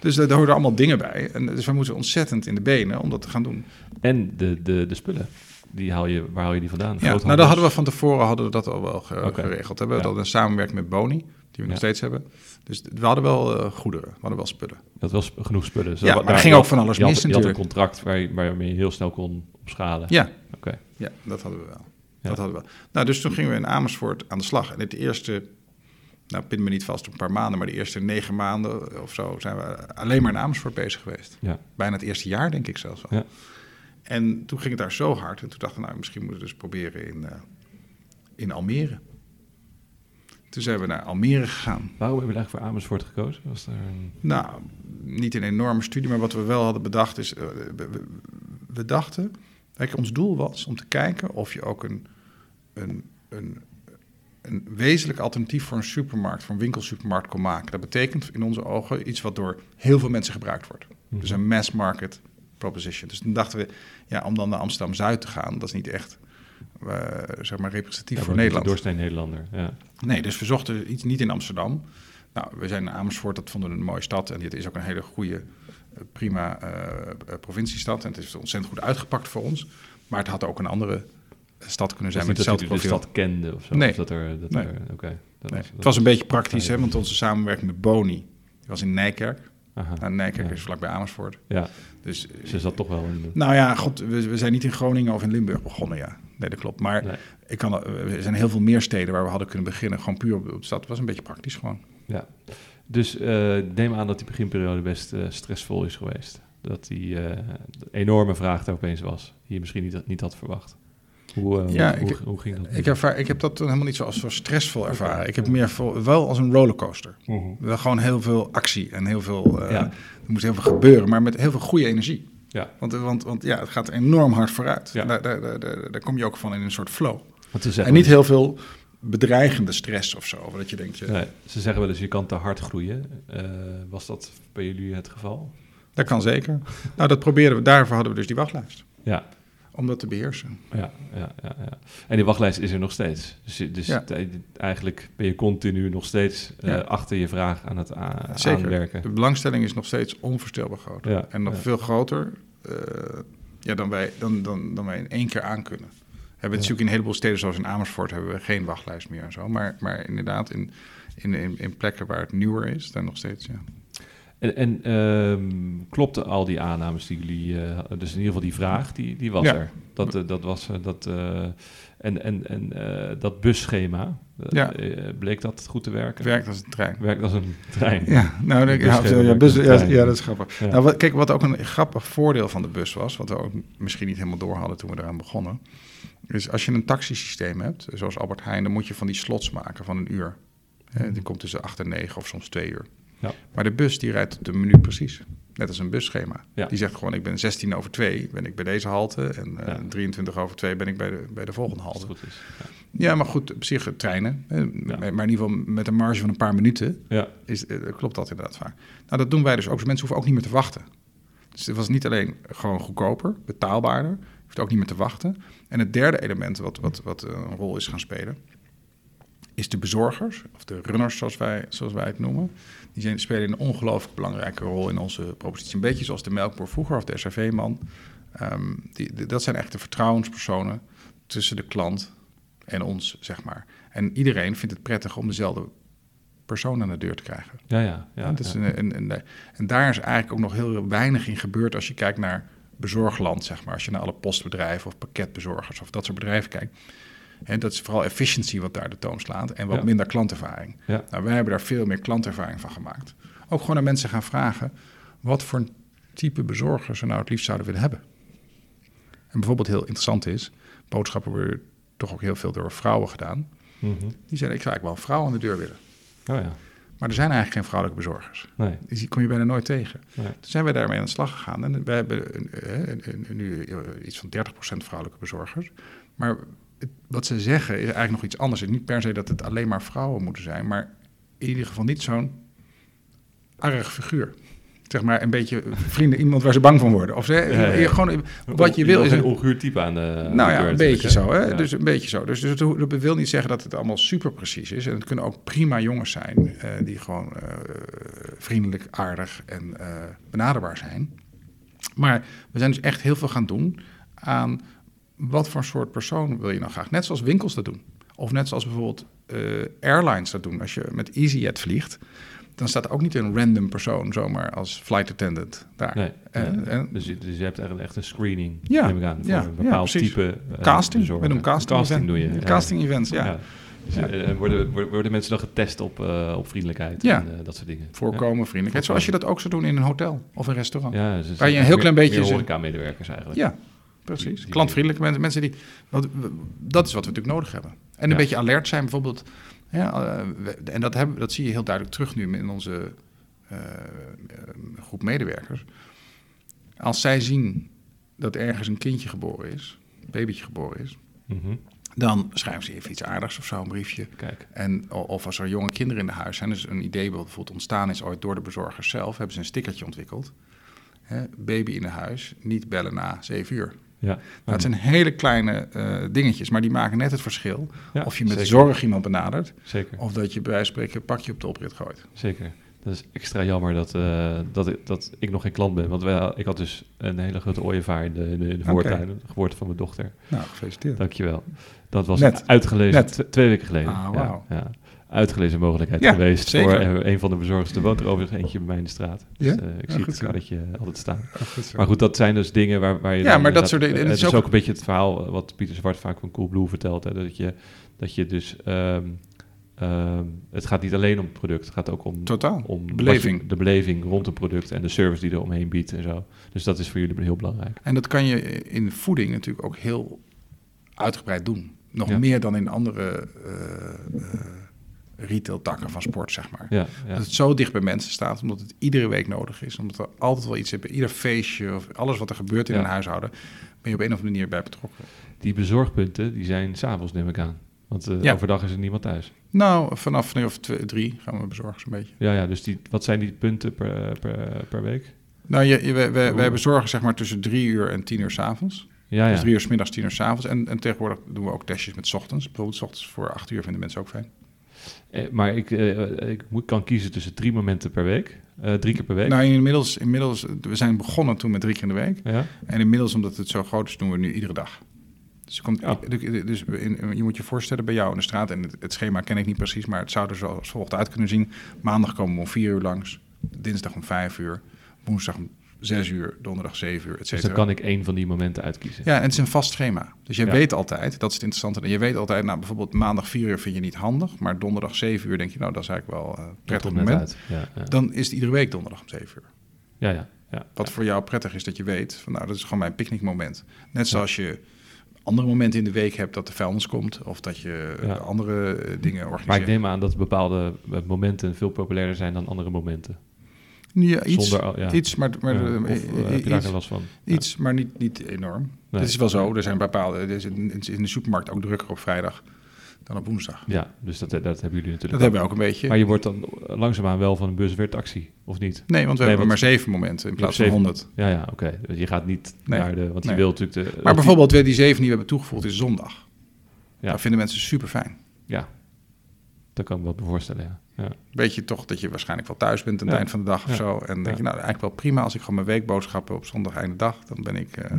Dus er horen allemaal dingen bij. En dus we moeten ontzettend in de benen om dat te gaan doen. En de, de, de spullen die haal je, waar haal je die vandaan? Ja, nou, dat hadden we van tevoren hadden we dat al wel geregeld. We hebben ja. een samenwerking met Boni, die we nog steeds hebben. Dus we hadden wel uh, goederen, we hadden wel spullen. Dat was genoeg spullen. Dus ja, maar er ging ook van alles mis had, natuurlijk. Je had een contract waar, waarmee je heel snel kon opschalen. Ja, oké. Ja, dat hadden we wel. Dat hadden we. Nou, dus toen gingen we in Amersfoort aan de slag. En het eerste nou pin me niet vast op een paar maanden, maar de eerste negen maanden of zo zijn we alleen maar in Amersfoort bezig geweest. Ja. Bijna het eerste jaar, denk ik zelfs al. Ja. En toen ging het daar zo hard. En toen dachten we, nou, misschien moeten we dus proberen in, uh, in Almere. Toen zijn we naar Almere gegaan. Waarom hebben we eigenlijk voor Amersfoort gekozen? Was een... Nou, niet een enorme studie, maar wat we wel hadden bedacht is... Uh, we, we, dachten, kijk, ons doel was om te kijken of je ook een, een, een een wezenlijk alternatief voor een supermarkt, voor een winkelsupermarkt kon maken. Dat betekent in onze ogen iets wat door heel veel mensen gebruikt wordt. Mhm. Dus een mass market proposition. Dus toen dachten we, ja, om dan naar Amsterdam-Zuid te gaan, dat is niet echt uh, zeg maar representatief voor Nederland. Doorsnee Nederlander, ja. Nee, dus we zochten iets niet in Amsterdam. Nou, we zijn in Amersfoort, dat vonden we een mooie stad. En dit is ook een hele goede, eh, prima uh, provinciestad. En het is ontzettend goed uitgepakt voor ons. Maar het had ook een andere stad kunnen zijn met hetzelfde profiel. de stad kende of zo? Nee. Of dat er, dat nee. Er, okay. dat nee. was, het was een beetje praktisch, hè, want onze samenwerking met Boni, die was in Nijkerk. Aha. Nou, Nijkerk ja. is vlakbij Amersfoort. Ja, dus, dus is dat toch wel in Nou ja, god, we, we, zijn niet in Groningen of in Limburg begonnen, ja. Nee, dat klopt. Maar nee. Ik kan, er zijn heel veel meer steden waar we hadden kunnen beginnen. Gewoon puur op de stad. Het was een beetje praktisch gewoon. Ja, dus uh, neem aan dat die beginperiode best uh, stressvol is geweest. Dat die uh, enorme vraag er opeens was, die je misschien niet, niet had verwacht. Hoe, ja, hoe, ik, hoe, ging dat? Ik, ervaar, ik heb dat helemaal niet zo als zo stressvol ervaren. Ik heb meer wel als een rollercoaster. -huh. Wel gewoon heel veel actie en heel veel. Ja. Er moest heel veel gebeuren, maar met heel veel goede energie. Ja. Want, want, want ja, het gaat enorm hard vooruit. Ja. Daar, daar, daar, daar, kom je ook van in een soort flow. En niet heel veel bedreigende stress of zo. Dat je denkt, je... Nee, ze zeggen wel eens, je kan te hard groeien. Uh, was dat bij jullie het geval? Dat kan zeker. nou, dat probeerden we. Daarvoor hadden we dus die wachtlijst. Ja, om dat te beheersen. Ja, ja, ja, ja. En die wachtlijst is er nog steeds. Dus, dus ja. eigenlijk ben je continu nog steeds uh, achter je vraag aan het Zeker. aanwerken. De belangstelling is nog steeds onvoorstelbaar groot. Ja, en nog veel groter uh, ja, dan, wij, dan, dan, dan wij in één keer aan kunnen. We hebben natuurlijk in een heleboel steden, zoals in Amersfoort, hebben we geen wachtlijst meer en zo. Maar, maar inderdaad, in, in, in, in plekken waar het nieuwer is, dan nog steeds, ja. En, en um, klopten al die aannames die jullie, uh, dus in ieder geval die vraag, die, die was ja. er. Dat, uh, dat was uh, dat. en en, en dat busschema, ja. bleek dat goed te werken? Werkt als een trein. Werkt als een trein. Ja, nou, de, ja, ja, bus, ja, ja, dat is grappig. Nou, wat, kijk, wat ook een grappig voordeel van de bus was, wat we ook misschien niet helemaal door hadden toen we eraan begonnen, is als je een taxisysteem hebt, zoals Albert Heijn, dan moet je van die slots maken van een uur. Mm. Die komt tussen 8 en 9 of soms 2 uur. Ja. Maar de bus die rijdt op de minuut precies. Net als een busschema. Ja. Die zegt gewoon, ik ben 16 over 2 ben ik bij deze halte. En uh, ja. 23 over 2 ben ik bij de, bij de volgende halte. Goed is. Ja. maar goed, op zich treinen. Maar in ieder geval met een marge van een paar minuten is, uh, klopt dat inderdaad vaak. Nou, dat doen wij dus ook. Dus mensen hoeven ook niet meer te wachten. Dus het was niet alleen gewoon goedkoper, betaalbaarder. Je hoeft ook niet meer te wachten. En het derde element wat, wat, wat een rol is gaan spelen is de bezorgers, of de runners zoals wij, zoals wij het noemen. Die zijn, spelen een ongelooflijk belangrijke rol in onze propositie. Een beetje zoals de melkboer vroeger of de SRV-man. Um, die, dat zijn echt de vertrouwenspersonen tussen de klant en ons, zeg maar. En iedereen vindt het prettig om dezelfde persoon aan de deur te krijgen. Ja, ja. ja, ja. Een, en, en, en, daar is eigenlijk ook nog heel weinig in gebeurd als je kijkt naar bezorgland, zeg maar. Als je naar alle postbedrijven of pakketbezorgers of dat soort bedrijven kijkt en dat is vooral efficiëntie wat daar de toon slaat en wat minder klantervaring. Ja. Nou, wij hebben daar veel meer klantervaring van gemaakt. Ook gewoon aan mensen gaan vragen wat voor type bezorgers ze nou het liefst zouden willen hebben. En bijvoorbeeld heel interessant is, boodschappen worden toch ook heel veel door vrouwen gedaan. Mm -hmm. Die zeiden, ik zou eigenlijk wel een vrouw aan de deur willen. Oh ja. Maar er zijn eigenlijk geen vrouwelijke bezorgers. Nee. Dus die kom je bijna nooit tegen. Nee. Toen zijn wij daarmee aan de slag gegaan. En wij hebben nu iets van 30% vrouwelijke bezorgers. Maar wat ze zeggen is eigenlijk nog iets anders. niet per se dat het alleen maar vrouwen moeten zijn, maar in ieder geval niet zo'n arg figuur. Zeg maar een beetje vrienden, iemand waar ze bang van worden. Of ze, ja, ja. gewoon wat je, wil is een onguur type aan de. Nou ja, een beetje zo. Hè? Dus een beetje zo. Dus, dus dat, wil niet zeggen dat het allemaal super precies is. En het kunnen ook prima jongens zijn uh, die gewoon uh, vriendelijk, aardig en uh, benaderbaar zijn. Maar we zijn dus echt heel veel gaan doen aan wat voor soort persoon wil je nou graag? Net zoals winkels dat doen. Of net zoals bijvoorbeeld airlines dat doen. Als je met EasyJet vliegt, dan staat er ook niet een random persoon zomaar als flight attendant daar. Nee, en, en, dus, je, dus je hebt eigenlijk echt een screening, ja, neem ik aan, voor ja, een bepaald type uh, casting. We doen casting, casting event. doe je. Casting events, ja. En worden, worden mensen dan getest op, op vriendelijkheid ja. en dat soort dingen? Voorkomen, vriendelijkheid. Zoals je dat ook zou doen in een hotel of een restaurant. Ja, dus Waar je een heel klein beetje... horeca-medewerkers eigenlijk. Ja, precies. Klantvriendelijke mensen, mensen die... dat is wat we natuurlijk nodig hebben. En een beetje alert zijn bijvoorbeeld. Ja, en dat, hebben, dat zie je heel duidelijk terug nu in onze uh, groep medewerkers. Als zij zien dat ergens een kindje geboren is, een babytje geboren is, mhm. dan schrijven ze even iets aardigs of zo, een briefje. Kijk. En, of als er jonge kinderen in de huis zijn, dus een idee bijvoorbeeld ontstaan is ooit door de bezorgers zelf, hebben ze een stickertje ontwikkeld. Hè, baby in de huis, niet bellen na zeven uur. Ja. Nou, het zijn hele kleine uh, dingetjes, maar die maken net het verschil. of je met zorg iemand benadert, zeker. of dat je bij wijze van spreken een pakje op de oprit gooit. Zeker. Dat is extra jammer dat, uh, dat, ik, dat ik nog geen klant ben. Want wij, ik had dus een hele grote ooievaar in de, in de, in de voortuin. De geboorte van mijn dochter. Nou, gefeliciteerd. Dankjewel. Dat was Net. uitgelezen Net. twee weken geleden. Ah, wow. ja, ja uitgelezen mogelijkheid ja, geweest zeker. voor een van de bezorgers. Er woont er overigens eentje bij mij in de straat. Dus, ja? uh, ik zie het karretje altijd staan. maar goed, dat zijn dus dingen waar, waar je... Ja, maar dat soort dingen... Het is ook... ook een beetje het verhaal wat Pieter Zwart vaak van Coolblue vertelt. Hè, dat, je, dat je dus... Um, um, het gaat niet alleen om het product, het gaat ook om, Totaal. om beleving. Je, de beleving rond het product en de service die er omheen biedt en zo. Dus dat is voor jullie heel belangrijk. En dat kan je in voeding natuurlijk ook heel uitgebreid doen. Nog meer dan in andere uh, uh, retail-takken van sport, zeg maar. Ja, ja. Dat het zo dicht bij mensen staat, omdat het iedere week nodig is. Omdat er altijd wel iets bij ieder feestje of alles wat er gebeurt in een huishouden, ben je op een of andere manier bij betrokken. Die bezorgpunten, die zijn s'avonds, neem ik aan. Want uh, overdag is er niemand thuis. Nou, vanaf nu of twee, drie gaan we bezorgen zo'n beetje. Ja, ja, dus die, wat zijn die punten per, per, per week? Nou, je, je, wij, wij, wij bezorgen zeg maar tussen drie uur en tien uur s'avonds. Ja, ja. Dus drie uur s middags, tien uur s'avonds. En, en tegenwoordig doen we ook testjes met s ochtends. Bijvoorbeeld s ochtends voor acht uur vinden mensen ook fijn. Eh, maar ik, eh, ik moet, kan kiezen tussen drie momenten per week. Uh, drie keer per week. Nou, inmiddels, inmiddels, we zijn begonnen toen met drie keer in de week. Ja. En inmiddels, omdat het zo groot is, doen we nu iedere dag. Dus, komt, ja. dus in, je moet je voorstellen bij jou in de straat, en het, het, schema ken ik niet precies, maar het zou er zoals volgt uit kunnen zien. Maandag komen we om vier uur langs, dinsdag om vijf uur, woensdag om zes uur, donderdag zeven uur, et Dus dan kan ik één van die momenten uitkiezen. Ja, en het is een vast schema. Dus je weet altijd, dat is het interessante, en je weet altijd, nou bijvoorbeeld maandag vier uur vind je niet handig, maar donderdag zeven uur denk je, nou dat is eigenlijk wel een prettig moment. Ja, ja. Dan is het iedere week donderdag om zeven uur. Ja, ja. ja Wat voor jou prettig is dat je weet, van nou dat is gewoon mijn picknickmoment. Net zoals je andere momenten in de week hebt dat de vuilnis komt of dat je ja. andere eh, dingen organiseert. Maar ik neem aan dat bepaalde eh, momenten veel populairder zijn dan andere momenten. Ja, iets, Zonder, ja. iets maar, maar ja, of, uh, heb je daar last van? Iets, maar niet, niet enorm. Nee. Het is wel zo, er zijn bepaalde, er is in, in de supermarkt ook drukker op vrijdag dan op woensdag. Ja, dus dat, dat hebben jullie natuurlijk. Dat hebben we ook een beetje. Maar je wordt dan langzaamaan wel van een bus weer taxi, of niet? Nee, want we nee, hebben maar zeven momenten in plaats van honderd. Ja, ja, oké. Okay. Dus je gaat niet nee. naar de... Want je wilt natuurlijk de... Maar bijvoorbeeld die, die zeven die we hebben toegevoegd is zondag. Ja. Dat vinden mensen super fijn. Ja, dat kan ik me wel voorstellen, ja. ja. Weet je toch dat je waarschijnlijk wel thuis bent aan het eind van de dag of zo. En denk je, nou, eigenlijk wel prima als ik gewoon mijn weekboodschappen op zondag einde dag, dan ben ik, uh,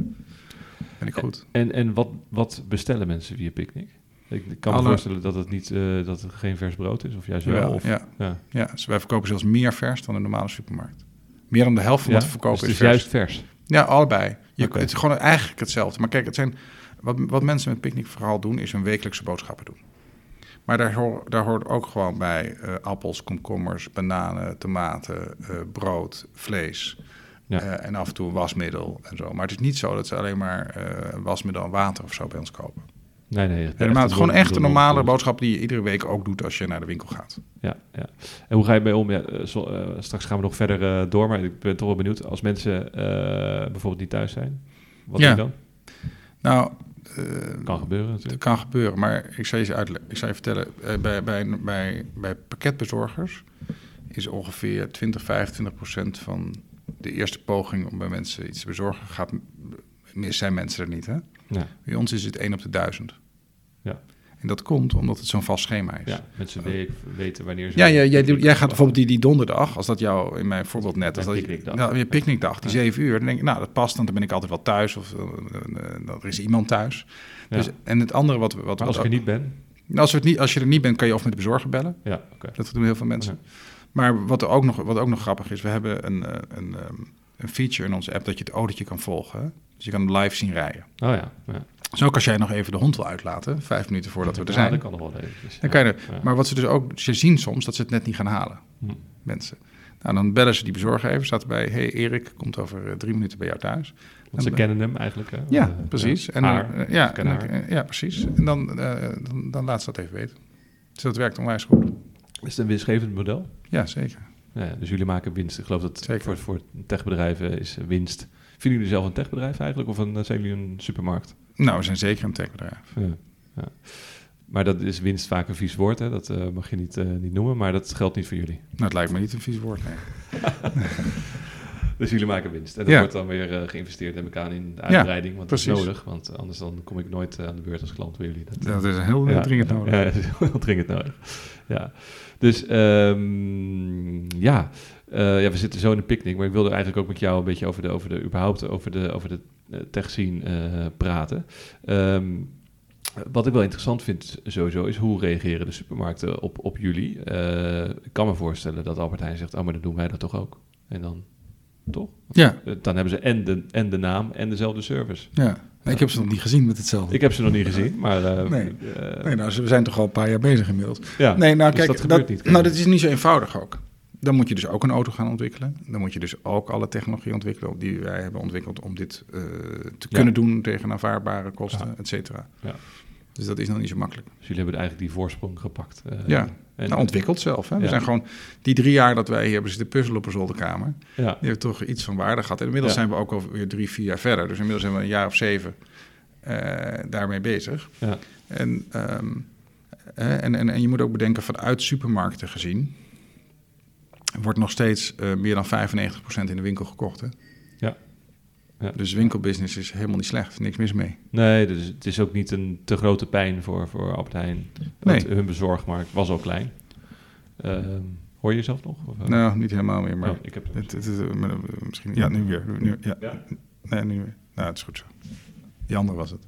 ben ik goed. En, en wat, wat bestellen mensen via Picnic? Ik kan me voorstellen dat het, niet, uh, dat het geen vers brood is, of juist wel. Ja, of, ja. Ja. ja. Dus wij verkopen zelfs meer vers dan een normale supermarkt. Meer dan de helft van wat we verkopen dus is juist vers. Ja, allebei. Je, okay. Het is gewoon eigenlijk hetzelfde. Maar kijk, het zijn, wat, wat mensen met Picnic vooral doen, is hun wekelijkse boodschappen doen. Maar daar, hoor, daar hoort ook gewoon bij uh, appels, komkommers, bananen, tomaten, uh, brood, vlees. Ja. Uh, en af en toe wasmiddel en zo. Maar het is niet zo dat ze alleen maar wasmiddel en water of zo bij ons kopen. Nee, nee. Het maar het gewoon echt een normale boodschap die je iedere week ook doet als je naar de winkel gaat. Ja, ja. En hoe ga je mee om? Ja, zo, uh, straks gaan we nog verder uh, door, maar ik ben toch wel benieuwd. Als mensen uh, bijvoorbeeld niet thuis zijn, wat ja. doe je dan? Nou, kan gebeuren natuurlijk. Het kan gebeuren, maar ik zal je, uitleggen. Ik zal je vertellen, bij, bij, bij, bij pakketbezorgers is ongeveer 20, 25 procent van de eerste poging om bij mensen iets te bezorgen gaat zijn mensen er niet. Hè? Ja. Bij ons is het 1 op de 1000. Ja. En dat komt omdat het zo'n vast schema is. Ja, mensen uh, weten wanneer ze... Ja, jij, jij, jij gaat bijvoorbeeld die, die donderdag, als dat jou in mijn voorbeeld net... Als dat, picknickdag. Nou, je picknickdag, die ja. 7 uur. Dan denk ik, nou, dat past, want dan ben ik altijd wel thuis. Of uh, uh, er is iemand thuis. Dus, ja. En het andere wat... wat als ik er niet ben? Als, het niet, als je er niet bent, kan je of met de bezorger bellen. Ja, okay. Dat doen heel veel mensen. Maar wat, er ook nog, wat ook nog grappig is, we hebben een, een, um, een feature in onze app dat je het autootje kan volgen. Dus je kan hem live zien rijden. Oh ja. ja. Dus ook als jij nog even de hond wil uitlaten, vijf minuten voordat we er zijn. dat kan nog wel even. Dan kan je er, Maar wat ze dus ook, ze zien soms dat ze het net niet gaan halen, hm. mensen. Nou, dan bellen ze die bezorger even, staat erbij, hey Erik, komt over eh, drie minuten bij jou thuis. Want ze kennen hem eigenlijk. Hè? Ja, precies. en, haar, ja, ja, precies. En dan, dan, dan laat ze dat even weten. Dus dat werkt onwijs goed. Is het een winstgevend model? Ja, zeker. Ja, dus jullie maken winst. Ik geloof dat zeker. voor, voor techbedrijven is winst. Vinden jullie zelf een techbedrijf eigenlijk of een, zijn jullie een supermarkt? Nou, we zijn zeker een techbedrijf. Ja, ja. Maar dat is winst vaak een vies woord, hè? dat uh, mag je niet, uh, niet noemen, maar dat geldt niet voor jullie. Nou, het lijkt me niet een vies woord, nee. dus jullie maken winst. En dat wordt dan weer uh, geïnvesteerd in elkaar in de uitbreiding, want dat is nodig. Want anders dan kom ik nooit aan de beurt als klant bij jullie. Dat, dat is heel dringend nodig. Ja, dat is heel dringend nodig. Ja. Dus um, ja, ja, we zitten zo in een picknick, maar ik wilde eigenlijk ook met jou een beetje over de, over de, überhaupt over de, over de tech scene praten. Um, wat ik wel interessant vind sowieso is hoe reageren de supermarkten op, op jullie. Uh, ik kan me voorstellen dat Albert Heijn zegt, oh maar dan doen wij dat toch ook. En dan, toch? Ja. Eh, dan hebben ze en de, en de naam en dezelfde service. Ja, ik heb ze nog niet gezien met hetzelfde. Ik heb ze nog niet gezien, maar... Uh, nee. nee, nou, we zijn toch al een paar jaar bezig inmiddels. Ja, nee, nou dus kijk, dat, gebeurt niet, nou, dat is niet zo eenvoudig ook. Dan moet je dus ook een auto gaan ontwikkelen. Dan moet je dus ook alle technologie ontwikkelen die wij hebben ontwikkeld om dit te kunnen doen tegen aanvaardbare kosten, ja. et cetera. Ja. Dus dat is nog niet zo makkelijk. Dus jullie hebben eigenlijk die voorsprong gepakt. Uh, ja, en, nou, ontwikkeld zelf. Hè? We zijn gewoon die drie jaar dat wij hier hebben zitten puzzelen op een zolderkamer. Ja. Die hebben toch iets van waarde gehad. En inmiddels zijn we ook alweer drie, vier jaar verder. Dus inmiddels zijn we een jaar of zeven uh, daarmee bezig. Ja. En, um, en, en, en je moet ook bedenken, vanuit supermarkten gezien... wordt nog steeds uh, meer dan 95% in de winkel gekocht. Hè? Ja. Ja. Dus winkelbusiness is helemaal niet slecht, niks mis mee. Nee, dus het is ook niet een te grote pijn voor, voor Albert Heijn. Nee. Hun bezorgmarkt was al klein. Uh, hoor je jezelf nog? Of, uh? Nou, niet helemaal meer, maar oh, ik heb het, het, het, misschien... Ja, nu weer. Nu, ja. ja. Nee, nu weer. Nou, het is goed zo. Die andere was het.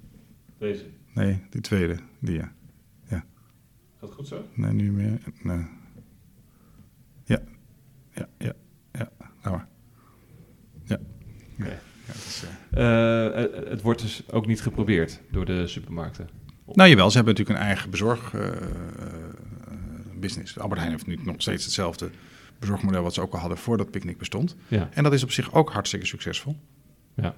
Deze? Nee, die tweede. Die, ja. ja. Gaat goed zo? Nee, nu meer. Nee. Ja. Ja, ja, ja. Nou maar. Ja. Oké. Eh, eh, het wordt dus ook niet geprobeerd door de supermarkten. Nou jawel, ze hebben natuurlijk een eigen bezorgbusiness. Uh, Albert Heijn heeft nu nog steeds hetzelfde bezorgmodel wat ze ook al hadden voordat Picnic bestond. Ja. En dat is op zich ook hartstikke succesvol. Ja,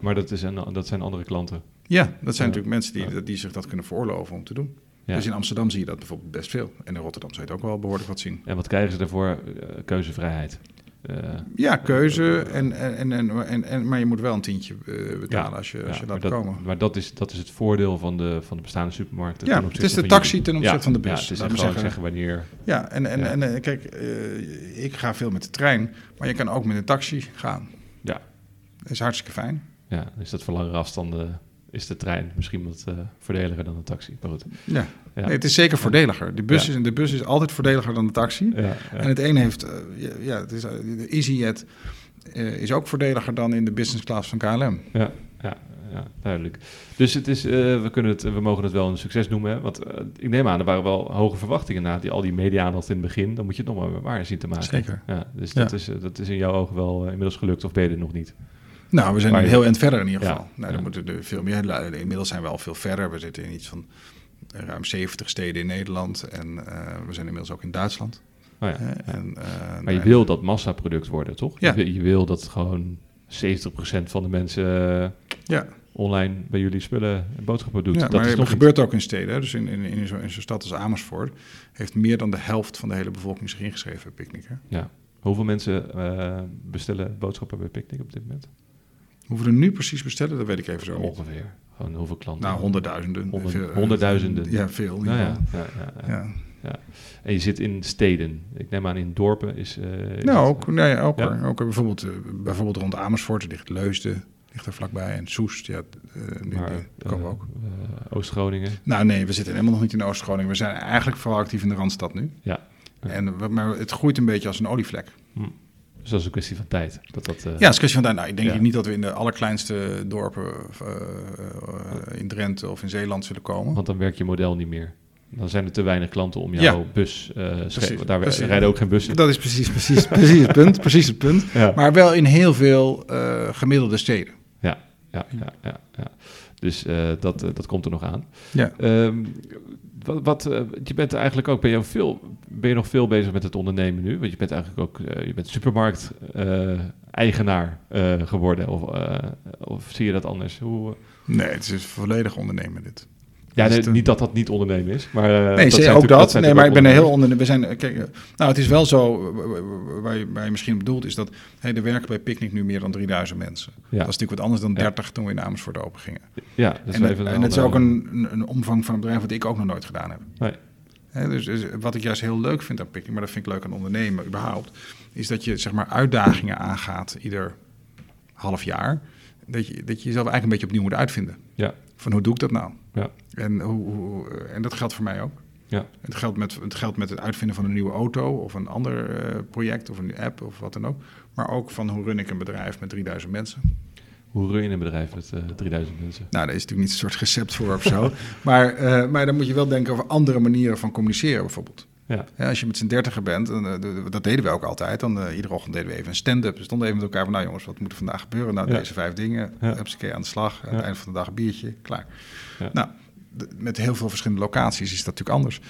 maar dat, is een, dat zijn andere klanten. Ja, dat zijn natuurlijk mensen die, die zich dat kunnen veroorloven om te doen. Ja. Dus in Amsterdam zie je dat bijvoorbeeld best veel. En in Rotterdam zou je het ook wel behoorlijk wat zien. En wat krijgen ze ervoor? keuzevrijheid. Uh, ja, keuze. En, en, en, en, en, maar je moet wel een tientje uh, betalen als je, als je laat dat, komen. Maar dat is, dat is het voordeel van de, van de bestaande supermarkten. Ja, het is de taxi ten opzichte van de bus. Ja, het is gewoon zeggen, zeggen wanneer... Ja, en, en, en, en kijk, uh, ik ga veel met de trein, maar je kan ook met een taxi gaan. Ja. Dat is hartstikke fijn. Ja, is dat voor langere afstanden is de trein misschien wat uh, voordeliger dan de taxi. Maar goed. Ja, ja. Nee, het is zeker voordeliger. De bus, is, de bus is altijd voordeliger dan de taxi. Ja, en het een heeft, uh, ja, het is, de EasyJet uh, is ook voordeliger dan in de business class van KLM. Ja, ja, ja duidelijk. Dus het is, we, kunnen het, we mogen het wel een succes noemen. Hè? Want ik neem aan, er waren wel hoge verwachtingen na die, al die media-aandacht in het begin. Dan moet je het nog maar waar zien te maken. Zeker. Ja, dus dat, Is, dat is in jouw ogen wel inmiddels gelukt of ben je er nog niet? Nou, we zijn heel eind verder in ieder geval. nou, dan moeten er veel meer. Inmiddels zijn we al veel verder. We zitten in iets van ruim 70 steden in Nederland. En uh, we zijn inmiddels ook in Duitsland. Oh ja, uh, en, uh, maar je wil dat massaproduct worden, toch? Ja. Je, wil dat gewoon 70% van de mensen ja. online bij jullie spullen boodschappen doet. Ja, dat maar het gebeurt ook in steden. Dus in, in, in zo'n zo stad als Amersfoort heeft meer dan de helft van de hele bevolking zich ingeschreven bij Picnic. Hè? Ja. Hoeveel mensen bestellen boodschappen bij Picnic op dit moment? Hoeveel er nu precies bestellen, dat weet ik even zo Ongeveer. Gewoon hoeveel klanten? Nou, honderdduizenden. Honderd, honderdduizenden. Ja, veel. Nou ja, ja, ja, ja, En je zit in steden. Ik neem aan in dorpen is... Uh, nou, ook, nee, ook, ook bijvoorbeeld, uh, bijvoorbeeld rond Amersfoort ligt Leusden, ligt er vlakbij. En Soest, ja, uh, maar, die komen ook. Oost-Groningen? Nou nee, we zitten helemaal nog niet in Oost-Groningen. We zijn eigenlijk vooral actief in de Randstad nu. Ja. En, maar het groeit een beetje als een olievlek. Hm. Dus dat is een kwestie van tijd. Dat dat, uh... Ja, het is een kwestie van tijd. Nou, ik denk niet dat we in de allerkleinste dorpen uh, in Drenthe of in Zeeland zullen komen. Want dan werkt je model niet meer. Dan zijn er te weinig klanten om jouw ja. bus. Precies, daar precies. rijden ook geen bussen. Dat is precies, precies, precies het punt. Precies het punt. Ja. Maar wel in heel veel gemiddelde steden. Ja, ja, ja, ja, ja. Dus dat, dat komt er nog aan. Ja. Um, wat, wat uh, je bent eigenlijk ook, ben je, veel, ben je nog veel bezig met het ondernemen nu? Want je bent eigenlijk ook, je bent supermarkt-eigenaar geworden. Of, of zie je dat anders? Hoe, nee, het is volledig ondernemen dit. Ja, nee, niet dat dat niet ondernemen is, maar... Uh, nee, dat ook dat. dat nee, maar ik ben er heel onder... We zijn, kijk, nou, het is wel zo, waar je, waar je misschien bedoelt, is dat... Hey, er werken bij Picnic nu meer dan 3000 mensen. Ja. Dat is natuurlijk wat anders dan 30 ja. toen we in Amersfoort open gingen. Ja, dat is en, even en het is ook een, een, een, omvang van een bedrijf wat ik ook nog nooit gedaan heb. Nee. He, dus, dus, wat ik juist heel leuk vind aan Picnic, maar dat vind ik leuk aan ondernemen überhaupt... is dat je zeg maar uitdagingen aangaat ieder half jaar... Dat je, dat je jezelf eigenlijk een beetje opnieuw moet uitvinden. Ja. Van hoe doe ik dat nou? Ja. En, hoe, hoe, en dat geldt voor mij ook. Ja. Het, geldt met, het geldt met het uitvinden van een nieuwe auto of een ander uh, project of een app of wat dan ook. Maar ook van hoe run ik een bedrijf met 3000 mensen. Hoe run je een bedrijf met uh, 3000 mensen? Nou, daar is natuurlijk niet een soort recept voor of zo. maar, uh, maar dan moet je wel denken over andere manieren van communiceren bijvoorbeeld. Ja. Ja, als je met z'n dertiger bent, en, uh, dat deden we ook altijd. Dan uh, iedere ochtend deden we even een stand-up. We stonden even met elkaar van, nou jongens, wat moet er vandaag gebeuren? Nou, Ja. deze vijf dingen. Ja. Heb ze aan de slag. Aan het einde van de dag een biertje, klaar. Ja. Nou, met heel veel verschillende locaties is dat natuurlijk anders.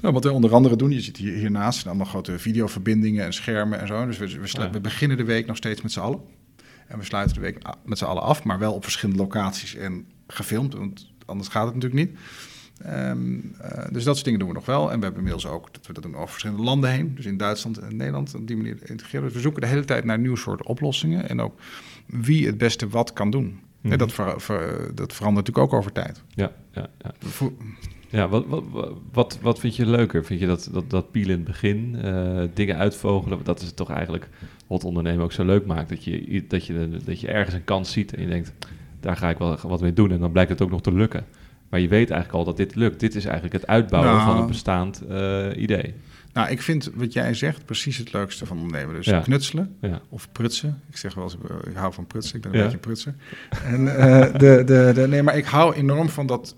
Nou, wat we onder andere doen, je zit hier, hiernaast, zijn allemaal grote videoverbindingen en schermen en zo. Dus we, we, we beginnen de week nog steeds met z'n allen. En we sluiten de week met z'n allen af, maar wel op verschillende locaties en gefilmd, want anders gaat het natuurlijk niet. Ehm, eh, dus dat soort dingen doen we nog wel. En we hebben inmiddels ook dat we dat doen over verschillende landen heen. Dus in Duitsland en Nederland op die manier integreren. Dus we zoeken de hele tijd naar nieuwe soorten oplossingen. En ook wie het beste wat kan doen. En dat, ver- ver- dat verandert natuurlijk ook over tijd. Ja, ja, ja. Vo- ja wat, wat, wat, wat vind je leuker? Vind je dat, dat, dat pielen in het begin, eh, dingen uitvogelen, dat is het toch eigenlijk wat ondernemen ook zo leuk maakt. Dat je, dat, je, dat je ergens een kans ziet en je denkt, daar ga ik wel wat mee doen. En dan blijkt het ook nog te lukken. Maar je weet eigenlijk al dat dit lukt. Dit is eigenlijk het uitbouwen Nou. van een bestaand eh, idee. Nou, ik vind wat jij zegt precies het leukste van ondernemen. Dus Ja. knutselen Ja, of prutsen. Ik zeg wel eens, eh, ik hou van prutsen. Ik ben een Ja. beetje een prutser. En, eh, de, de, de, nee, maar ik hou enorm van dat,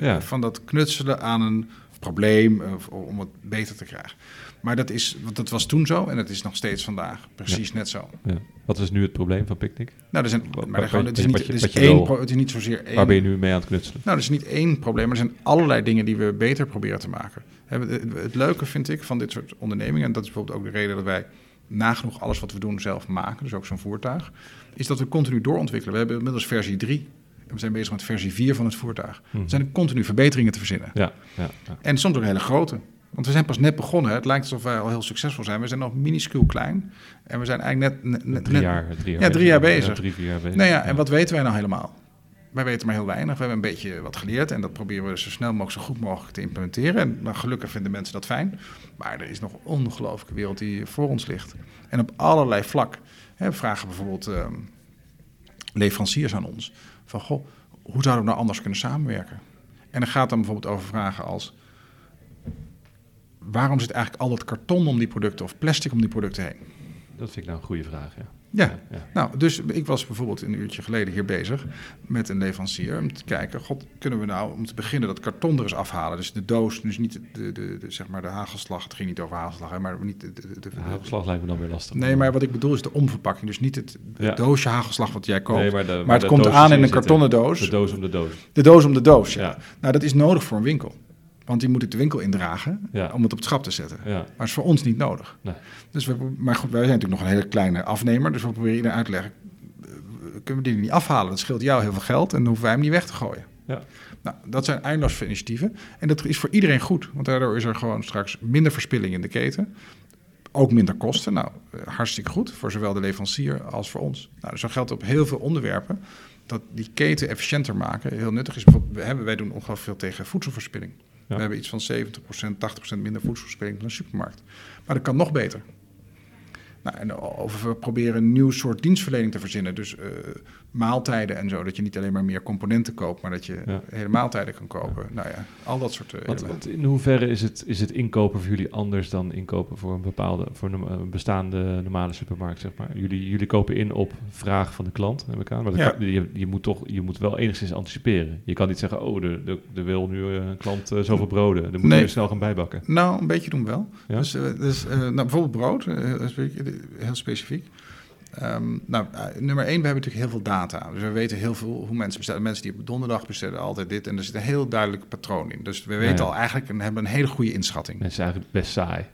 Ja. van dat knutselen aan een probleem om het beter te krijgen. Maar dat, is, want dat was toen zo en dat is nog steeds vandaag precies net zo. ja. Wat is nu het probleem van Picnic? Nou, er zijn, Wat- maar er gewoon, het is niet, je- het wat is één pro- het is niet zozeer één... Waar ben je nu mee aan het knutselen? Nou, er is niet één probleem, maar er zijn allerlei dingen die we beter proberen te maken. Het leuke vind ik van dit soort ondernemingen, en dat is bijvoorbeeld ook de reden dat wij nagenoeg alles wat we doen zelf maken, dus ook zo'n voertuig, is dat we continu doorontwikkelen. We hebben inmiddels versie 3 en we zijn bezig met versie 4 van het voertuig. Mhm. Er zijn continu verbeteringen te verzinnen. Ja, ja, ja. En soms ook hele grote. Want we zijn pas net begonnen. Het lijkt alsof wij al heel succesvol zijn. We zijn nog minuscuul klein. En we zijn eigenlijk net... net, net Drie jaar, drie jaar Ja, drie jaar bezig. Ja, drie, vier jaar bezig. nou ja, en wat weten wij nou helemaal? Wij weten maar heel weinig. We hebben een beetje wat geleerd en dat proberen we zo snel mogelijk, zo goed mogelijk te implementeren. En nou, gelukkig vinden mensen dat fijn. Maar er is nog een ongelooflijke wereld die voor ons ligt. En op allerlei vlak. Hè, we vragen bijvoorbeeld ehm, leveranciers aan ons van, goh, hoe zouden we nou anders kunnen samenwerken? En dan gaat dan bijvoorbeeld over vragen als, waarom zit eigenlijk al dat karton om die producten of plastic om die producten heen? Dat vind ik nou een goede vraag, ja. Ja, ja. nou, dus ik was bijvoorbeeld een uurtje geleden hier bezig met een leverancier om te kijken, god, kunnen we nou om te beginnen dat karton er eens afhalen? Dus de doos, dus niet de, de, de, zeg maar de hagelslag, het ging niet over hagelslag, hè, maar niet de, de, de- De hagelslag lijkt me dan weer lastig. Nee, maar wat ik bedoel is de omverpakking. Dus niet het, Ja. doosje hagelslag wat jij koopt. Nee, maar, de, maar het komt aan in een kartonnen doos. De doos om de doos. De doos om de doos, ja. Ja. Nou, dat is nodig voor een winkel. Want die moet het de winkel indragen Ja. om het op het schap te zetten. Ja, Maar is voor ons niet nodig. Nee. Dus we, maar goed, wij zijn natuurlijk nog een hele kleine afnemer. Dus we proberen iedereen uit te leggen. eh, Kunnen we die niet afhalen? Dat scheelt jou heel veel geld en dan hoeven wij hem niet weg te gooien. Ja. Nou, dat zijn eindeloos veel initiatieven. En dat is voor iedereen goed. Want daardoor is er gewoon straks minder verspilling in de keten. Ook minder kosten. Nou, eh, hartstikke goed. Voor zowel de leverancier als voor ons. Nou, dus dat geldt op heel veel onderwerpen. Dat die keten efficiënter maken heel nuttig is. Bijvoorbeeld, we hebben, wij doen ongelooflijk veel tegen voedselverspilling. We hebben iets van 70%, 80% minder voedselverspilling dan een supermarkt. Maar dat kan nog beter. Nou, en of we proberen een nieuw soort dienstverlening te verzinnen. Dus eh, maaltijden en zo. Dat je niet alleen maar meer componenten koopt, maar dat je Ja. hele maaltijden kan kopen. Nou ja, al dat soort eh, Want, elementen. want in hoeverre is het, is het inkopen voor jullie anders dan inkopen voor een bepaalde, voor een, een bestaande normale supermarkt, zeg maar? Jullie, jullie kopen in op vraag van de klant, neem ik aan. Maar dat Ja. kan- je, je moet toch, je moet wel enigszins anticiperen. Je kan niet zeggen, oh, er, er, er wil nu eh, een klant eh, zoveel broden. Dan moet Nee. je snel gaan bijbakken. Nou, een beetje doen we wel. Dus, eh, dus eh, nou, bijvoorbeeld brood, eh, heel specifiek. Eh, ehm, nou, uh, nummer één, we hebben natuurlijk heel veel data. Dus we weten heel veel hoe mensen bestellen. Mensen die op donderdag bestellen altijd dit. En er zit een heel duidelijk patroon in. Dus we weten al eigenlijk en hebben een hele goede inschatting. Mensen zijn eigenlijk best saai.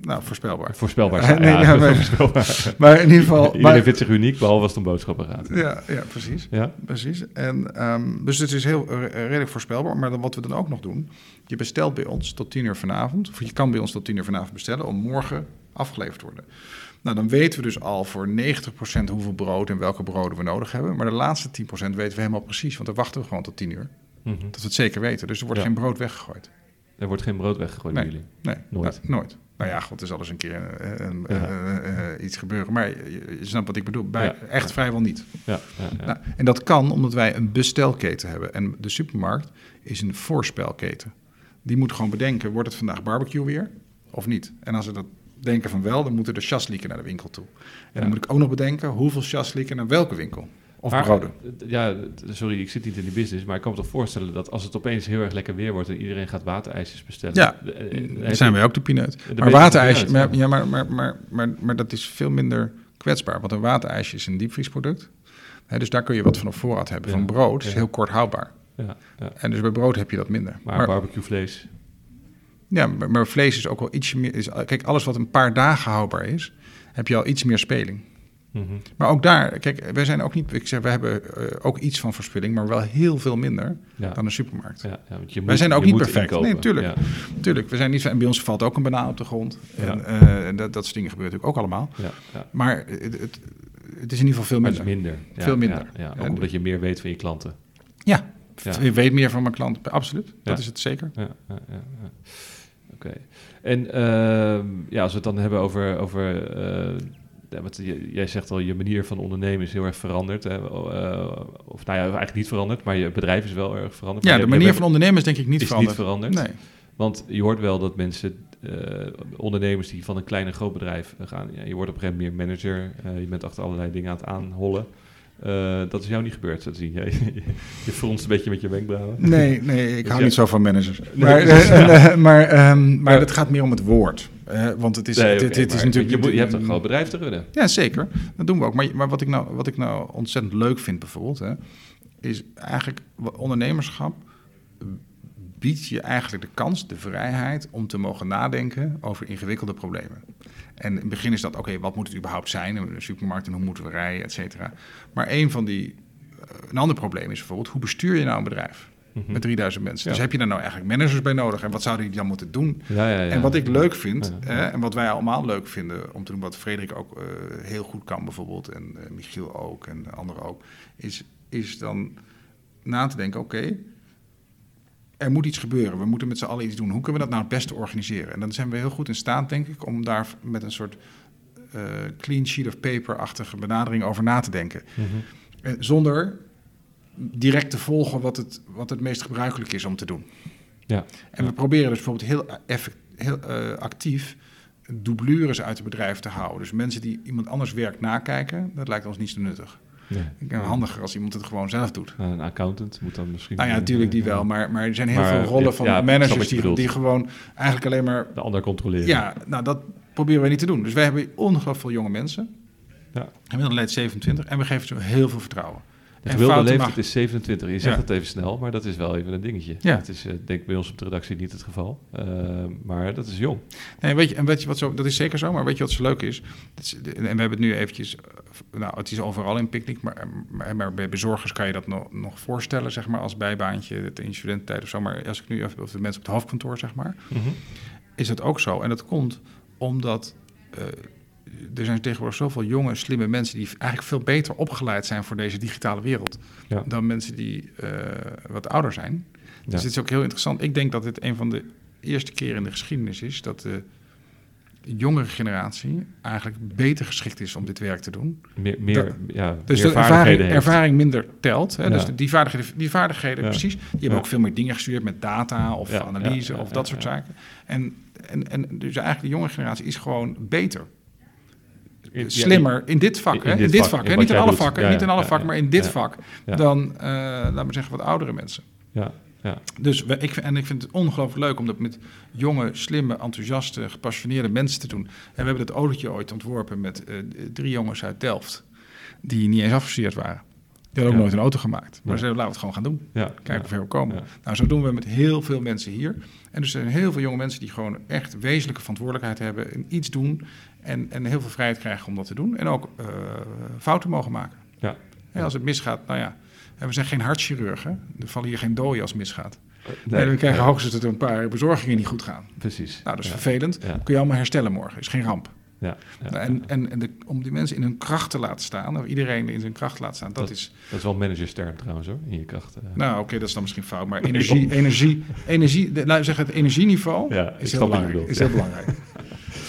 Nou, voorspelbaar. Voorspelbaar. nee, ja, maar, voorspelbaar. maar, in ieder geval... Iedereen maar, vindt zich uniek, behalve als het om boodschappen gaat. Ja, ja precies. Ja? precies. En, um, dus het is heel uh, redelijk voorspelbaar. Maar dan, wat we dan ook nog doen... Je bestelt bij ons tot tien uur vanavond. Of je kan bij ons tot tien uur vanavond bestellen... om morgen afgeleverd te worden. Nou, dan weten we dus al voor 90% hoeveel brood en welke broden we nodig hebben. Maar de laatste 10% weten we helemaal precies. Want dan wachten we gewoon tot 10 uur. Mm -hmm. Dat we het zeker weten. Dus er wordt ja. geen brood weggegooid. Er wordt geen brood weggegooid nee, bij jullie? Nee, nooit. Nou, nooit. Nou ja, god, er zal eens een keer uh, uh, uh, iets gebeuren. Maar je, je, snapt wat ik bedoel. Bij, ja, echt vrijwel niet. Ja, nou, en dat kan omdat wij een bestelketen hebben. En de supermarkt is een voorspelketen. Die moet gewoon bedenken, wordt het vandaag barbecue weer of niet? En als ze dat denken van wel, dan moeten de chaslieken naar de winkel toe. En dan moet ik ook nog bedenken, hoeveel chaslieken naar welke winkel? Of maar, broden. Ja, sorry, ik zit niet in die business, maar ik kan me toch voorstellen dat als het opeens heel erg lekker weer wordt en iedereen gaat waterijsjes bestellen. Ja, dan zijn wij ook de pineut. Maar waterijsjes, maar, ja, maar, maar, maar, maar, maar dat is veel minder kwetsbaar, want een waterijsje is een diepvriesproduct. He, dus daar kun je wat van op voorraad hebben. Ja. Van brood is heel kort houdbaar. Ja, ja. En dus bij brood heb je dat minder. Maar, maar barbecuevlees? Ja, maar, vlees is ook wel ietsje meer... Is, kijk, alles wat een paar dagen houdbaar is, heb je al iets meer speling. Mm -hmm. Maar ook daar, kijk, wij zijn ook niet... Ik zeg, we hebben uh, ook iets van verspilling, maar wel heel veel minder ja. dan een supermarkt. Ja, ja, want je moet, wij zijn ook niet perfect. Inkopen. Nee, tuurlijk. Ja. tuurlijk. We zijn niet... En bij ons valt ook een banaan op de grond. Ja. En uh, dat, dat soort dingen gebeuren natuurlijk ook allemaal. Ja, Maar het, het, het, is in ieder geval veel minder. minder. veel minder. Ja, ook omdat je meer weet van je klanten. Ja, je weet meer van mijn klanten. Absoluut, dat is het zeker. Ja, ja. Okay. En uh, ja, als we het dan hebben over, over ja, wat, jij zegt al, je manier van ondernemen is heel erg veranderd. Hè? Uh, of nou ja, eigenlijk niet veranderd, maar je bedrijf is wel erg veranderd. Ja, de manier van ondernemen is denk ik niet is veranderd. niet veranderd. Nee. Want je hoort wel dat mensen, uh, ondernemers die van een klein en groot bedrijf gaan, ja, je wordt op een gegeven moment meer manager, uh, je bent achter allerlei dingen aan het aanhollen. Uh, dat is jou niet gebeurd, zo te zien. Je, je, fronst een beetje met je wenkbrauwen. Nee, nee ik hou niet zo van managers. Nee, maar dus, ja. maar, um, maar het gaat meer om het woord. Uh, want het is, nee, dit, okay, dit is natuurlijk... Je, moet, je hebt een groot bedrijf te runnen. Ja, zeker. Dat doen we ook. Maar, maar wat, ik nou, wat ik nou ontzettend leuk vind bijvoorbeeld... Hè, is eigenlijk ondernemerschap biedt je eigenlijk de kans, de vrijheid... om te mogen nadenken over ingewikkelde problemen. En in het begin is dat, oké, okay, wat moet het überhaupt zijn? Een supermarkt en hoe moeten we rijden, et cetera. Maar een van die... Uh, een ander probleem is bijvoorbeeld, hoe bestuur je nou een bedrijf? Mm -hmm. Met 3000 mensen. Ja. Dus heb je daar nou eigenlijk managers bij nodig? En wat zouden die dan moeten doen? Ja, ja, en wat ik leuk vind, eh, en wat wij allemaal leuk vinden om te doen... wat Frederik ook uh, heel goed kan bijvoorbeeld... en uh, Michiel ook en anderen ook... is, is dan na te denken, oké... Okay, er moet iets gebeuren. We moeten met z'n allen iets doen. Hoe kunnen we dat nou het beste organiseren? En dan zijn we heel goed in staat, denk ik, om daar met een soort uh, clean sheet of paper-achtige benadering over na te denken. Mm -hmm. Zonder direct te volgen wat het, wat het meest gebruikelijk is om te doen. Ja. En we proberen dus bijvoorbeeld heel, effect, heel uh, actief doublures uit het bedrijf te houden. Dus mensen die iemand anders werk nakijken, dat lijkt ons niet zo nuttig. Nee. Handiger als iemand het gewoon zelf doet. Een accountant moet dan misschien... Nou ja, natuurlijk die wel. Maar, maar er zijn heel maar, veel rollen van ja, managers die, die gewoon eigenlijk alleen maar... De ander controleren. Ja, nou dat proberen we niet te doen. Dus wij hebben ongelooflijk veel jonge mensen. Ja. Gemiddelde leeftijd 27. En we geven ze heel veel vertrouwen. De gemiddelde leeftijd is 27. Je zegt ja. het even snel, maar dat is wel even een dingetje. Ja. Dat is uh, denk ik bij ons op de redactie niet het geval. Uh, maar dat is jong. Nee, weet je, en weet je wat zo, dat is zeker zo, maar weet je wat zo leuk is? is en we hebben het nu eventjes, nou het is overal in picknick, maar, maar, maar, bij bezorgers kan je dat nog, nog voorstellen, zeg maar, als bijbaantje, in studententijd of zo. Maar als ik nu even, of de mensen op het hoofdkantoor, zeg maar, mm -hmm. is dat ook zo. En dat komt omdat... Uh, er zijn tegenwoordig zoveel jonge, slimme mensen die eigenlijk veel beter opgeleid zijn voor deze digitale wereld ja. dan mensen die uh, wat ouder zijn. Dus Ja. dit is ook heel interessant. Ik denk dat dit een van de eerste keren in de geschiedenis is dat de jongere generatie eigenlijk beter geschikt is om dit werk te doen. Meer, meer Dat- ja, Dus meer de ervaring, ervaring minder telt. Hè? Ja. Dus die vaardigheden, die vaardigheden Ja. precies, die hebben ook veel meer dingen gestuurd met data of analyse of dat soort zaken. En, en, en dus eigenlijk de jonge generatie is gewoon beter. In- ja, slimmer in dit vak. in- hè? in dit dit vak, hè? Niet in alle vakken, Ja, niet in alle ja, vakken, ja, maar in dit ja. vak. Ja. Dan, eh laten we zeggen, wat oudere mensen. Ja, Ja. Dus we, ik, en ik vind het ongelooflijk leuk om dat met jonge, slimme, enthousiaste, gepassioneerde mensen te doen. En we hebben dat autootje ooit ontworpen met uh, drie jongens uit Delft, die niet eens afgestudeerd waren. Die hadden ook nooit een auto gemaakt. Maar ze zeiden, laten we het gewoon gaan doen. Ja. Kijken of we komen. Nou, zo doen we met heel veel mensen hier. En dus er zijn heel veel jonge mensen die gewoon echt wezenlijke verantwoordelijkheid hebben. En iets doen. En, en heel veel vrijheid krijgen om dat te doen. En ook uh, fouten mogen maken. Ja. En als het misgaat, nou ja. En we zijn geen hartchirurgen. Er vallen hier geen doden als het misgaat. Nee, we krijgen hoogstens dat er een paar bezorgingen niet goed gaan. Precies. Nou, dat is vervelend. Kun je allemaal herstellen morgen. Is geen ramp. Ja, ja, en en, en de, om die mensen in hun kracht te laten staan, of iedereen in zijn kracht te laten staan, dat, is... Dat is wel managersterm trouwens hoor, in je kracht. Uh. Nou oké, dat is dan misschien fout, maar energie, energie, energie nou zeg het energieniveau ja, is, heel belangrijk, is heel belangrijk.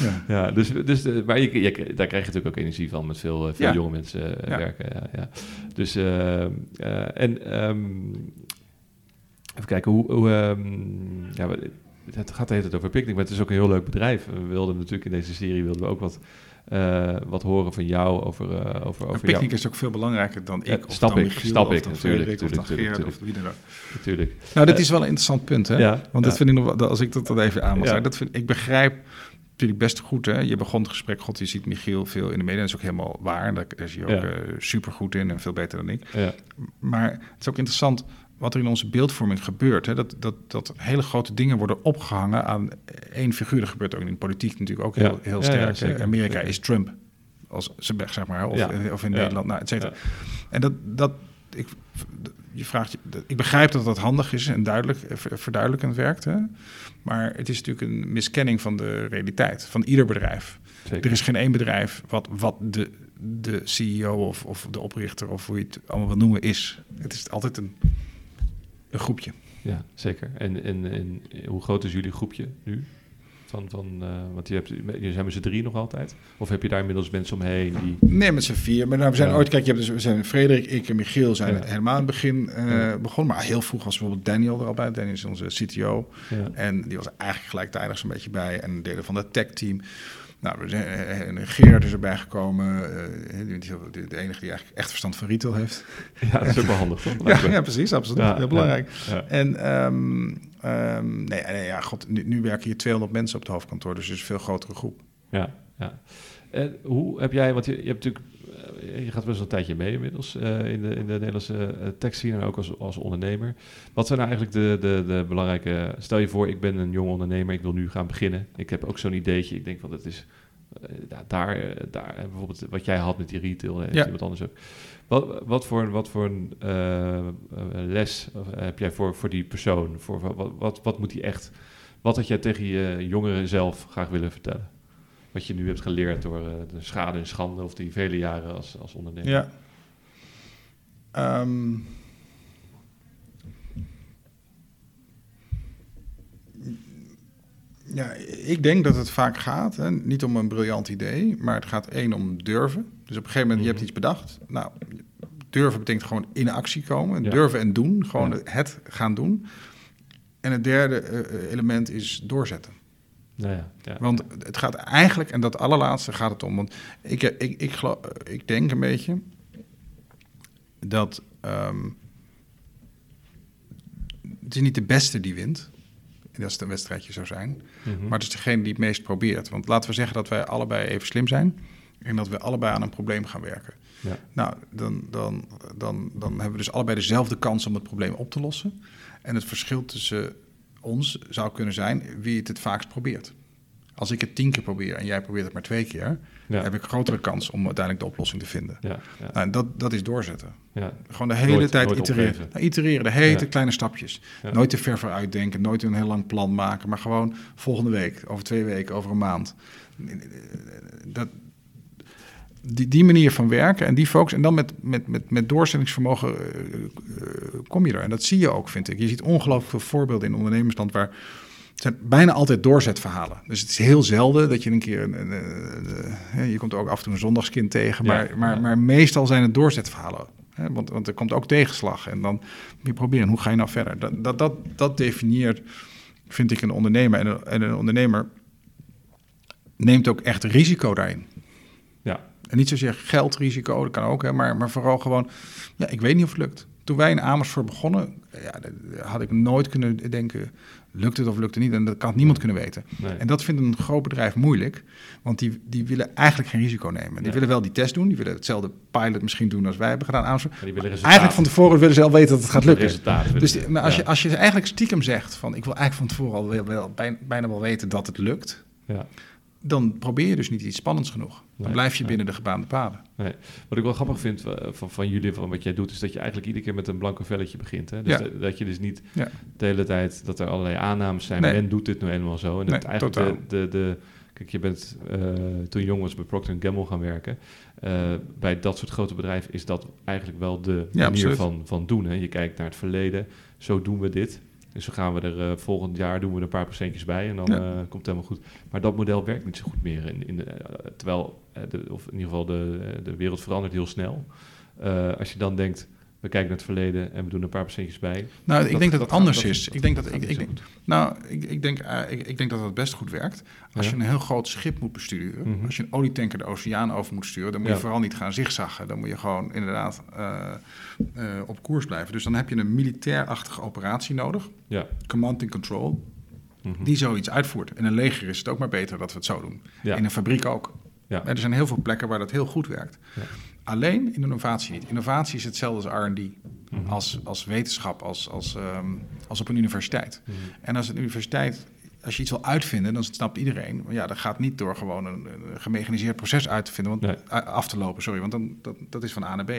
Ja. ja, dus, dus uh, maar je, je, daar krijg je natuurlijk ook energie van met veel, uh, veel ja. jonge mensen uh, werken. Ja, ja. Dus, en um, even kijken, hoe, hoe um, ja, het gaat de hele tijd over Picnic, maar het is ook een heel leuk bedrijf. We wilden natuurlijk in deze serie wilden we ook wat, uh, wat horen van jou over, uh, over, over Picnic is ook veel belangrijker dan ik. Ja, of stap dan ik, Michiel, stap of ik, natuurlijk. natuurlijk, of natuurlijk, of wie dan ook. Natuurlijk. Nou, dat is wel een interessant punt, hè? Ja, Want dat vind ik nog, als ik dat dan even aan moet zeggen, dat vind ik begrijp natuurlijk best goed. Hè? Je begon het gesprek, god, je ziet Michiel veel in de media. Dat is ook helemaal waar. Daar is hij ook uh, super goed in en veel beter dan ik. Ja. Maar het is ook interessant wat er in onze beeldvorming gebeurt. Hè, dat, dat, dat hele grote dingen worden opgehangen aan één figuur. Dat gebeurt ook in politiek natuurlijk ook heel, heel sterk. Amerika is Trump. Als zeg maar, of, of in Nederland, nou, et cetera. En dat, dat ik, je vraagt, ik begrijp dat dat handig is en duidelijk, eh, verduidelijkend werkt. Hè? Maar het is natuurlijk een miskenning van de realiteit, van ieder bedrijf. Zeker. Er is geen één bedrijf wat, wat de, de CEO of, of de oprichter of hoe je het allemaal wil noemen is. Het is altijd een een groepje. Ja, zeker. En, en, en hoe groot is jullie groepje nu? Van, van, uh, want je, hebt, je zijn met z'n drie nog altijd? Of heb je daar inmiddels mensen omheen die... Nee, met z'n vier. Maar nou, we zijn ooit, kijk, je hebt dus, we zijn Frederik, ik en Michiel zijn ja. helemaal in het begin uh, begonnen. Maar heel vroeg was bijvoorbeeld Daniel er al bij. Daniel is onze CTO. En die was eigenlijk gelijktijdig zo'n beetje bij. En delen van het tech-team. Nou, en Gerard is erbij gekomen. De, de, enige die eigenlijk echt verstand van retail heeft. Ja, dat is ook wel handig, toch? ja, ja, precies, absoluut. Ja, Heel belangrijk. Ja, en um, um, nee, nee, ja, god, nu, nu, werken hier 200 mensen op het hoofdkantoor, dus het is een veel grotere groep. Ja, ja. En hoe heb jij, want je, je hebt natuurlijk, je gaat best wel een tijdje mee inmiddels uh, in, de, in de Nederlandse uh, en ook als, als ondernemer. Wat zijn nou eigenlijk de, de, de belangrijke, stel je voor, ik ben een jong ondernemer, ik wil nu gaan beginnen. Ik heb ook zo'n ideetje, ik denk van dat is uh, daar, daar, bijvoorbeeld wat jij had met die retail, heeft ja. iemand anders ook. Wat, wat voor, wat voor een les heb jij voor, voor die persoon? Voor, wat, wat, wat moet hij echt, wat had jij tegen je jongeren zelf graag willen vertellen? Wat je nu hebt geleerd door uh, de schade en schande of die vele jaren als, als ondernemer? Ja. Um, ja, ik denk dat het vaak gaat, hè, niet om een briljant idee, maar het gaat één om durven. Dus op een gegeven moment, je hebt mhm. iets bedacht. Nou, durven betekent gewoon in actie komen, durven en doen, gewoon ja. het gaan doen. En het derde uh, element is doorzetten. Nou ja, ja, want het gaat eigenlijk, en dat allerlaatste gaat het om. Want ik, ik, ik, geloof, ik denk een beetje dat um, het is niet de beste die wint. Dat is een wedstrijdje zou zijn. Mm -hmm. Maar het is degene die het meest probeert. Want laten we zeggen dat wij allebei even slim zijn. En dat we allebei aan een probleem gaan werken. Ja. Nou, dan, dan, dan, dan hebben we dus allebei dezelfde kans om het probleem op te lossen. En het verschil tussen ons zou kunnen zijn wie het het vaakst probeert. Als ik het tien keer probeer en jij probeert het maar twee keer, ja. heb ik een grotere kans om uiteindelijk de oplossing te vinden. Ja, ja. Nou, dat, dat is doorzetten. Gewoon de hele tijd itereren. Nou, itereren, de hele kleine stapjes. Nooit te ver vooruit denken, nooit een heel lang plan maken, maar gewoon volgende week, over twee weken, over een maand. Dat, die, die manier van werken en die focus. En dan met, met, met, met doorzettingsvermogen uh, uh, kom je er. En dat zie je ook, vind ik. Je ziet ongelooflijk veel voorbeelden in ondernemersland waar het zijn bijna altijd doorzetverhalen. Dus het is heel zelden dat je een keer. Een, een, een, je komt ook af en toe een zondagskind tegen. Maar, ja, maar, ja. maar meestal zijn het doorzetverhalen. Hè? Want, want er komt ook tegenslag. En dan moet je proberen, hoe ga je nou verder? Dat, dat, dat, dat definieert, vind ik, een ondernemer. En een, en een ondernemer neemt ook echt risico daarin. En niet zozeer geldrisico, dat kan ook, hè, maar, maar vooral gewoon, ja, ik weet niet of het lukt. Toen wij in Amersfoort begonnen, ja, had ik nooit kunnen denken, lukt het of lukt het niet? En dat kan niemand kunnen weten. En dat vindt een groot bedrijf moeilijk, want die, die willen eigenlijk geen risico nemen. Die willen wel die test doen, die willen hetzelfde pilot misschien doen als wij hebben gedaan. Amersfoort. Eigenlijk van tevoren willen ze al weten dat het gaat lukken. Dus maar als, je, als je eigenlijk stiekem zegt van, ik wil eigenlijk van tevoren al wel, wel, bijna wel weten dat het lukt. Ja dan probeer je dus niet iets spannends genoeg. Dan blijf je binnen de gebaande paden. Nee. Wat ik wel grappig vind eh, van, van jullie, van wat jij doet, is dat je eigenlijk iedere keer met een blanco velletje begint. Hè? Dus dat, je dus niet de hele tijd dat er allerlei aannames zijn. Men doet dit nu helemaal zo. En dat eigenlijk de, de, de, Kijk, je bent uh, toen jong was bij Procter Gamble gaan werken. Uh, bij dat soort grote bedrijven is dat eigenlijk wel de manier van, van doen. Hè? Je kijkt naar het verleden. Zo doen we dit. Dus dan gaan we er uh, volgend jaar doen we er een paar procentjes bij en dan uh, komt het helemaal goed. Maar dat model werkt niet zo goed meer. In, in de, uh, terwijl, de, of in ieder geval de, de wereld verandert heel snel. als je dan denkt, we kijken naar het verleden en we doen een paar procentjes bij. Nou, ik denk dat het anders is. Ik denk dat ik, ik, nou, ik, ik, denk, uh, ik, ik, denk dat het best goed werkt. Als je een heel groot schip moet besturen, mhm. als je een olietanker de oceaan over moet sturen, dan moet je vooral niet gaan zigzaggen. Dan moet je gewoon inderdaad uh, uh, op koers blijven. Dus dan heb je een militairachtige operatie nodig. Ja. Command and control. Mhm. Die zoiets uitvoert. In een leger is het ook maar beter dat we het zo doen. In een fabriek ook. Ja. Er zijn heel veel plekken waar dat heel goed werkt. Alleen in innovatie niet. Innovatie is hetzelfde als R&D, mhm. als, als wetenschap, als, als, um, als op een universiteit. Mhm. En als een universiteit, als je iets wil uitvinden, dan snapt iedereen, ja, dat gaat niet door gewoon een, een gemechaniseerd proces uit te vinden, want, af te lopen, sorry, want dan, dat, dat is van A naar B.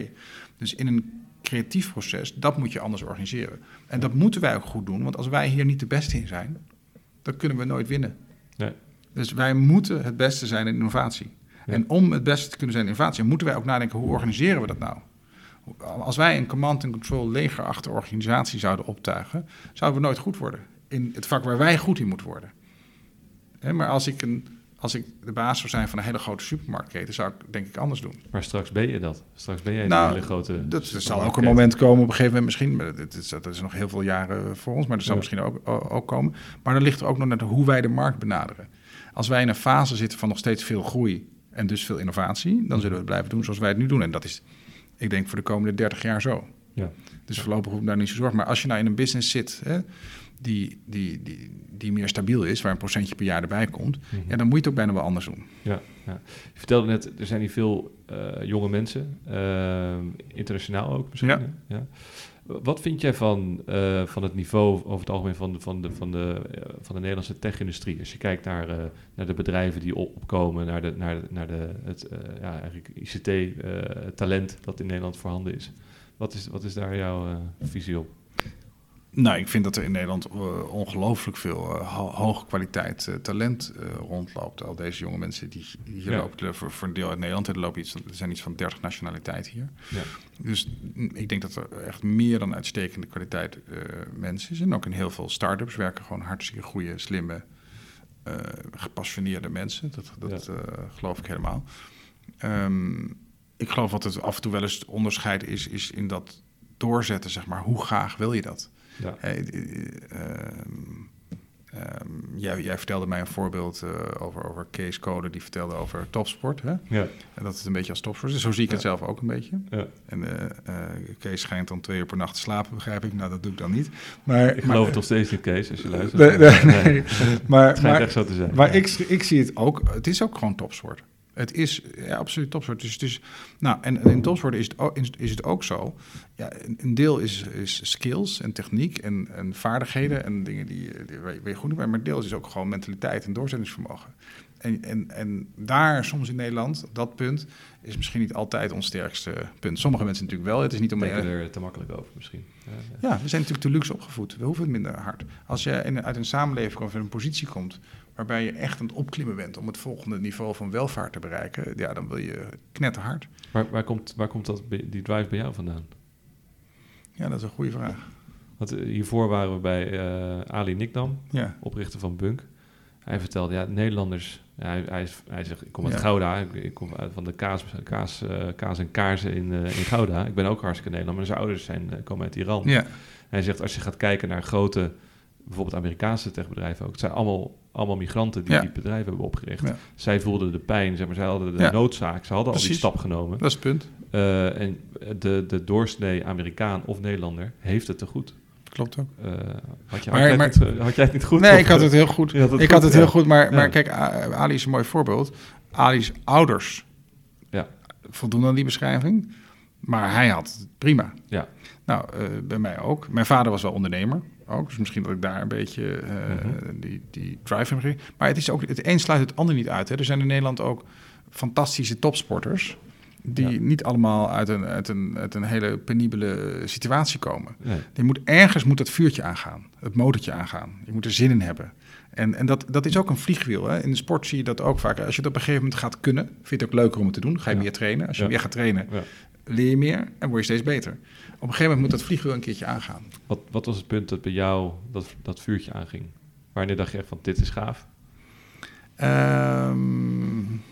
Dus in een creatief proces, dat moet je anders organiseren. En dat moeten wij ook goed doen, want als wij hier niet de beste in zijn, dan kunnen we nooit winnen. Nee. Dus wij moeten het beste zijn in innovatie. En om het beste te kunnen zijn in innovatie, moeten wij ook nadenken hoe organiseren we dat nou? Als wij een command and control legerachtige organisatie zouden optuigen, zouden we nooit goed worden in het vak waar wij goed in moeten worden. maar als ik, een, als ik de baas zou zijn van een hele grote supermarktketen, zou ik denk ik anders doen. Maar straks ben je dat. Straks ben jij nou, een hele grote. Dat, er zal ook een moment komen op een gegeven moment misschien. Dat is, dat is nog heel veel jaren voor ons, maar dat zal misschien ook, ook komen. Maar dan ligt er ook nog net hoe wij de markt benaderen. Als wij in een fase zitten van nog steeds veel groei en dus veel innovatie, dan zullen we het blijven doen zoals wij het nu doen. En dat is, ik denk, voor de komende 30 jaar zo. Ja. Dus voorlopig hoef ik daar niet zo zorgen. Maar als je nou in een business zit hè, die, die, die, die meer stabiel is, waar een procentje per jaar erbij komt, mhm. ja, dan moet je het ook bijna wel anders doen. Ja, ja. Je vertelde net, er zijn hier veel uh, jonge mensen, uh, internationaal ook misschien. Ja. ja. Wat vind jij van, uh, van het niveau over het algemeen van de, van de, van de, uh, van de Nederlandse tech-industrie? Als je kijkt naar, uh, naar de bedrijven die opkomen, naar, de, naar, naar de, het ja, eigenlijk ICT-talent dat in Nederland voorhanden is. Wat is, wat is daar jouw visie op? Nou, ik vind dat er in Nederland uh, ongelooflijk veel uh, hoge kwaliteit uh, talent rondloopt. Al deze jonge mensen die, die hier lopen, voor, voor, een deel uit Nederland, er, lopen iets, er zijn iets van 30 nationaliteiten hier. Ja. Dus ik denk dat er echt meer dan uitstekende kwaliteit mensen is. En ook in heel veel start-ups werken gewoon hartstikke goede, slimme, gepassioneerde mensen. Dat, dat geloof ik helemaal. Um, ik geloof wat het af en toe wel eens onderscheid is, is in dat doorzetten, zeg maar. Hoe graag wil je dat? Ja. Hey, um, um, jij, jij, vertelde mij een voorbeeld uh, over, over Kees Code, die vertelde over topsport. Hè? Ja. En dat het een beetje als topsport is. Zo zie ik het zelf ook een beetje. Ja. En uh, uh, Kees schijnt dan twee uur per nacht te slapen, begrijp ik. Nou, dat doe ik dan niet. Maar, ik geloof maar, het nog steeds niet, Kees, als je luistert. Nee, nee, nee. maar, het schijnt echt zo te zijn. Maar ik, ik zie het ook, het is ook gewoon topsport. Het is ja, absoluut topsport. Dus, nou, en, in topsport is het ook, is het ook zo. Ja, een deel is, is skills en techniek en, en vaardigheden en dingen die, die waar je goed bij. Maar deel is ook gewoon mentaliteit en doorzettingsvermogen. En, en, en daar soms in Nederland, dat punt, is misschien niet altijd ons sterkste punt. Sommige mensen natuurlijk wel. Het is niet om... Denken er te makkelijk over misschien. Ja, we zijn natuurlijk te luxe opgevoed. We hoeven het minder hard. Als je in, uit een samenleving of in een positie komt waarbij je echt aan het opklimmen bent om het volgende niveau van welvaart te bereiken, ja, dan wil je knetterhard. Waar, waar, komt, waar komt dat, die drive bij jou vandaan? Ja, dat is een goede vraag. Want eh, hiervoor waren we bij uh, Ali Nikdam, ja. oprichter van Bunk. Hij vertelde, ja, Nederlanders... Ja, hij, hij, hij, zegt, ik kom uit Gouda, ik, ik, kom uit van de kaas, kaas, uh, kaas en kaarsen in, uh, in Gouda. Ik ben ook hartstikke Nederlander, maar zijn ouders zijn, komen uit Iran. Ja. Hij zegt, als je gaat kijken naar grote bijvoorbeeld Amerikaanse techbedrijven ook. Het zijn allemaal, allemaal migranten die die bedrijven hebben opgericht. Zij voelden de pijn, zeg maar, zij hadden de noodzaak, ze hadden al die stap genomen. Dat is het punt. Uh, en de, de doorsnee Amerikaan of Nederlander heeft het te goed. Klopt ook. Uh, had, je, had, jij het, had, jij het, niet goed? Nee, ik had het heel goed. Het ik had het heel goed, maar, maar kijk, Ali is een mooi voorbeeld. Ali's ouders ja. voldoen aan die beschrijving, maar hij had het prima. Ja. Nou, uh, bij mij ook. Mijn vader was wel ondernemer ook. Dus misschien dat ik daar een beetje uh, mm-hmm. die, die drive in ging. Maar het is ook, het een sluit het ander niet uit. Hè. Er zijn in Nederland ook fantastische topsporters. Die niet allemaal uit een, uit, een, uit een hele penibele situatie komen. Nee. Je moet, ergens moet dat vuurtje aangaan, het motortje aangaan. Je moet er zin in hebben. En, en dat, dat is ook een vliegwiel. Hè? In de sport zie je dat ook vaak. Als je het op een gegeven moment gaat kunnen, vind je het ook leuker om het te doen. Ga je meer trainen. Als je meer gaat trainen, leer je meer en word je steeds beter. Op een gegeven moment moet dat vliegwiel een keertje aangaan. Wat, wat was het punt dat bij jou dat, dat vuurtje aanging? Wanneer dacht je echt van dit is gaaf? Um,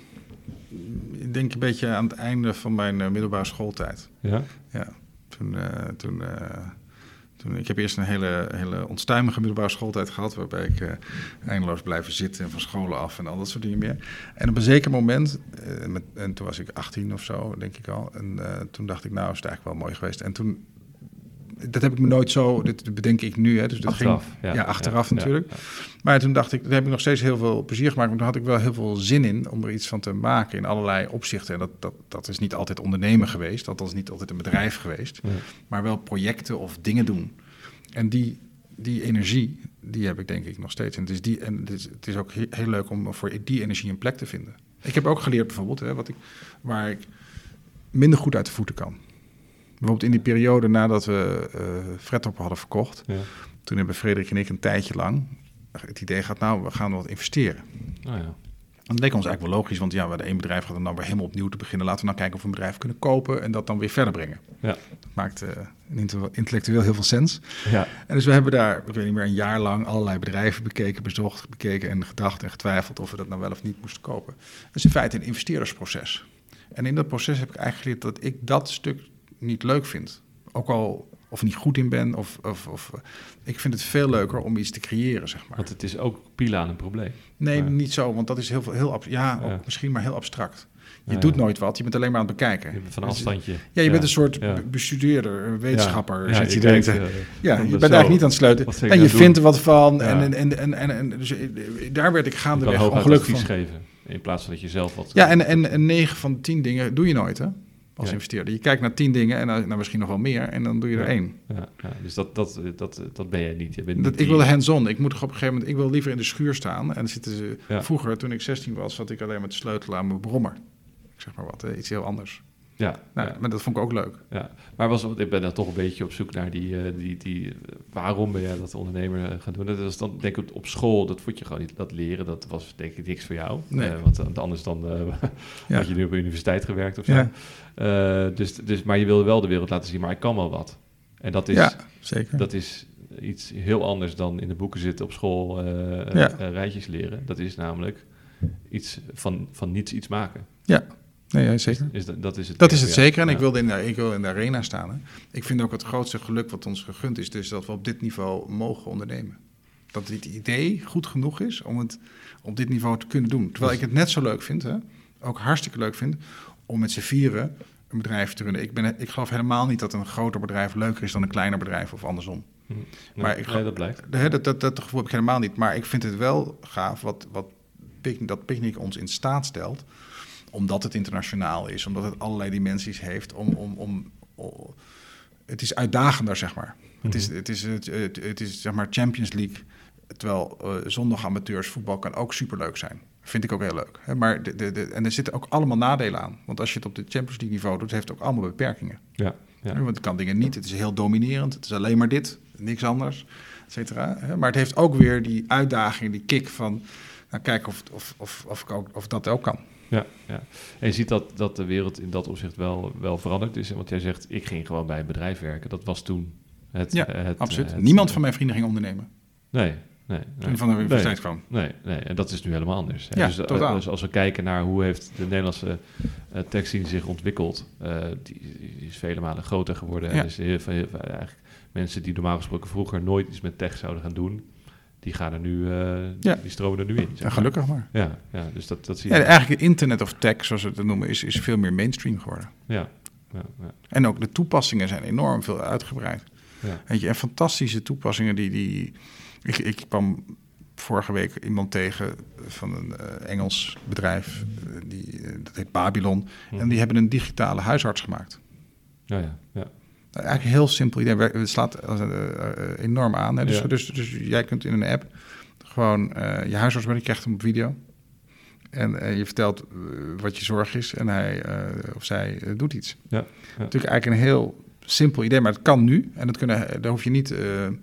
ik denk een beetje aan het einde van mijn uh, middelbare schooltijd. Ja? Ja. Toen, uh, toen, uh, ik heb eerst een hele, hele onstuimige middelbare schooltijd gehad... waarbij ik eindeloos blijven zitten en van scholen af en al dat soort dingen meer. En op een zeker moment, met, en toen was ik 18 of zo, denk ik al... en toen dacht ik, nou is het eigenlijk wel mooi geweest. En toen dat heb ik me nooit zo, dit bedenk ik nu. Hè, dus dat achteraf. Ging, ja, achteraf natuurlijk. Maar toen dacht ik, daar heb ik nog steeds heel veel plezier gemaakt. Maar toen had ik wel heel veel zin in om er iets van te maken in allerlei opzichten. En dat, dat, dat is niet altijd ondernemen geweest. Dat is niet altijd een bedrijf geweest. Maar wel projecten of dingen doen. En die, die energie, die heb ik denk ik nog steeds. En het is, die, en het is, het is ook heel leuk om voor die energie een plek te vinden. Ik heb ook geleerd bijvoorbeeld, hè, wat ik, waar ik minder goed uit de voeten kan. Bijvoorbeeld in die periode nadat we uh, Fredtop hadden verkocht. Ja. Toen hebben Frederik en ik een tijdje lang het idee gehad, nou, we gaan wat investeren. Oh ja. dat leek ons eigenlijk wel logisch, want ja, we hadden één bedrijf gehad en dan weer helemaal opnieuw te beginnen. Laten we nou kijken of we een bedrijf kunnen kopen en dat dan weer verder brengen. Ja. Dat maakt uh, intellectueel heel veel sens. Ja. En dus we hebben daar, ik weet niet meer, een jaar lang allerlei bedrijven bekeken, bezocht, bekeken en gedacht en getwijfeld of we dat nou wel of niet moesten kopen. Dat is in feite een investeerdersproces. En in dat proces heb ik eigenlijk geleerd dat ik dat stuk niet leuk vind. Ook al of niet goed in ben. Of, of, of, ik vind het veel leuker om iets te creëren, zeg maar. Want het is ook pila aan een probleem. Nee, niet zo, want dat is heel, heel ja, ja. misschien maar heel abstract. Je doet nooit wat, je bent alleen maar aan het bekijken. van afstandje. Ja, je bent een soort bestudeerder, wetenschapper. Ja, je, denkt, ja, je bent eigenlijk niet aan het sluiten. En je vindt er wat van. En, en, en, en, en, dus eh, daar werd ik gaandeweg ongelukkig van. geven, in plaats van dat je zelf wat... Ja, en, en, en 9 van de 10 dingen doe je nooit, hè? Als investeerder. Je kijkt naar tien dingen en dan, misschien nog wel meer en dan doe je er één. Ja, ja, dus dat, dat, dat, dat ben jij niet. Je bent dat, ik wil hands-on. Ik moet toch op een gegeven moment, ik wil liever in de schuur staan. En zitten ze, vroeger, toen ik 16 was, zat ik alleen met de sleutel aan mijn brommer. Ik zeg maar wat, iets heel anders. Ja, nou, maar dat vond ik ook leuk. Ja, maar was, ik ben dan toch een beetje op zoek naar die, uh, die, die waarom ben jij dat ondernemer eh, gaan doen? Dat is dan denk ik op school, dat vond je gewoon niet, dat leren, dat was denk ik niks voor jou. Nee. Uh, want anders dan ja. had je nu op de universiteit gewerkt of zo. Ja. dus, dus, maar je wilde wel de wereld laten zien, maar ik kan wel wat. En dat is, ja, zeker. Dat is iets heel anders dan in de boeken zitten op school, ja. rijtjes leren. Dat is namelijk iets van, van niets iets maken. Ja, Nee, zeker. Is dat, dat is het, dat is het zeker. En ik, wilde in de, ik wil in de arena staan. Hè. Ik vind ook het grootste geluk wat ons gegund is, dus dat we op dit niveau mogen ondernemen. Dat dit idee goed genoeg is om het op dit niveau te kunnen doen. Terwijl ik het net zo leuk vind, hè, ook hartstikke leuk vind, om met z'n vieren een bedrijf te runnen. Ik, ben, ik geloof helemaal niet dat een groter bedrijf leuker is dan een kleiner bedrijf of andersom. Hm. maar ik, nee, dat blijkt. Dat, dat, dat, gevoel heb ik helemaal niet. Maar ik vind het wel gaaf wat, wat dat Picnic ons in staat stelt omdat het internationaal is, omdat het allerlei dimensies heeft, om, om, om, het is uitdagender, zeg maar. Het is, mhm. het is, het, het, is zeg maar Champions League, terwijl uh, zondag amateurs voetbal kan ook superleuk zijn. Vind ik ook heel leuk. Hè? Maar de, de, de, en er zitten ook allemaal nadelen aan. Want als je het op de Champions League niveau doet, heeft het ook allemaal beperkingen. Ja, ja. Want het kan dingen niet. Het is heel dominerend. Het is alleen maar dit, niks anders, et cetera. Maar het heeft ook weer die uitdaging, die kick van... Nou, kijken of, of, of, of, of dat ook kan. Ja, ja. En je ziet dat, dat de wereld in dat opzicht wel, wel veranderd is. Want jij zegt, ik ging gewoon bij een bedrijf werken. Dat was toen het... Ja, het, absoluut. Niemand van mijn vrienden ging ondernemen. Nee, nee. Toen van de universiteit kwam. Nee, nee, en dat is nu helemaal anders. Ja, dus, totaal. dus als we kijken naar hoe heeft de Nederlandse uh, techscene zich ontwikkeld... Uh, die, is vele malen groter geworden. Ja. En dus heel veel, eigenlijk mensen die normaal gesproken vroeger nooit iets met tech zouden gaan doen die gaan er nu, ja. die stromen er nu in. Ja, gelukkig maar. Ja, ja dus dat, dat zie je. Eigenlijk internet of tech, zoals we het noemen, is, is veel meer mainstream geworden. Ja. ja, ja. En ook de toepassingen zijn enorm veel uitgebreid. Ja. Weet je, en fantastische toepassingen die... die ik, ik kwam vorige week iemand tegen van een uh, Engels bedrijf, uh, die, uh, dat heet Babylon. En die hebben een digitale huisarts gemaakt. Ja, ja, ja. Eigenlijk een heel simpel idee. Het slaat enorm aan. Hè? Dus, ja. dus, dus, jij kunt in een app gewoon je huisarts je krijgt hem op video. En je vertelt wat je zorg is en hij of zij doet iets. Ja, ja. Natuurlijk eigenlijk een heel simpel idee, maar het kan nu. En dat kunnen, daar hoef je niet uh,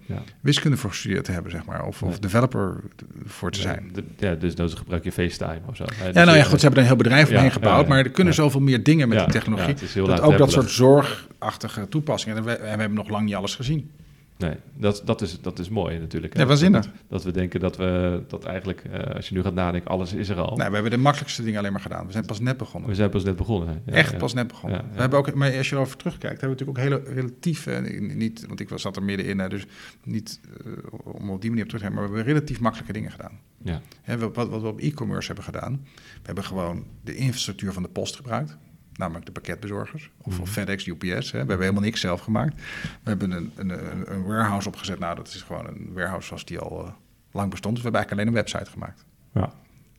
ja. wiskunde voor gestudeerd te hebben, zeg maar. Of, of developer voor te zijn. Ja, dus dan gebruik je FaceTime of zo. Ja, dus nou ja, goed, ze hebben er een heel bedrijf omheen gebouwd. maar er kunnen zoveel meer dingen met de technologie. dat ook dat soort zorgachtige toepassingen. En we, en we hebben nog lang niet alles gezien. Nee, dat, dat, is, dat is mooi natuurlijk. Ja, waanzinnig. Dat, dat we denken dat we dat eigenlijk, uh, als je nu gaat nadenken, alles is er al. Nee, we hebben de makkelijkste dingen alleen maar gedaan. We zijn pas net begonnen. We zijn pas net begonnen. Ja, Echt pas net begonnen. we hebben ook, maar als je erover terugkijkt, hebben we natuurlijk ook hele relatief, uh, niet, want ik was zat er middenin, dus niet uh, om op die manier op terug te gaan, maar we hebben relatief makkelijke dingen gedaan. Ja. Hè, wat, wat we op e-commerce hebben gedaan, we hebben gewoon de infrastructuur van de post gebruikt namelijk de pakketbezorgers. Of, mm. FedEx, UPS. Hè. We hebben helemaal niks zelf gemaakt. We hebben een, een, een, warehouse opgezet. Nou, dat is gewoon een warehouse zoals die al uh, lang bestond. Dus we hebben eigenlijk alleen een website gemaakt. Ja.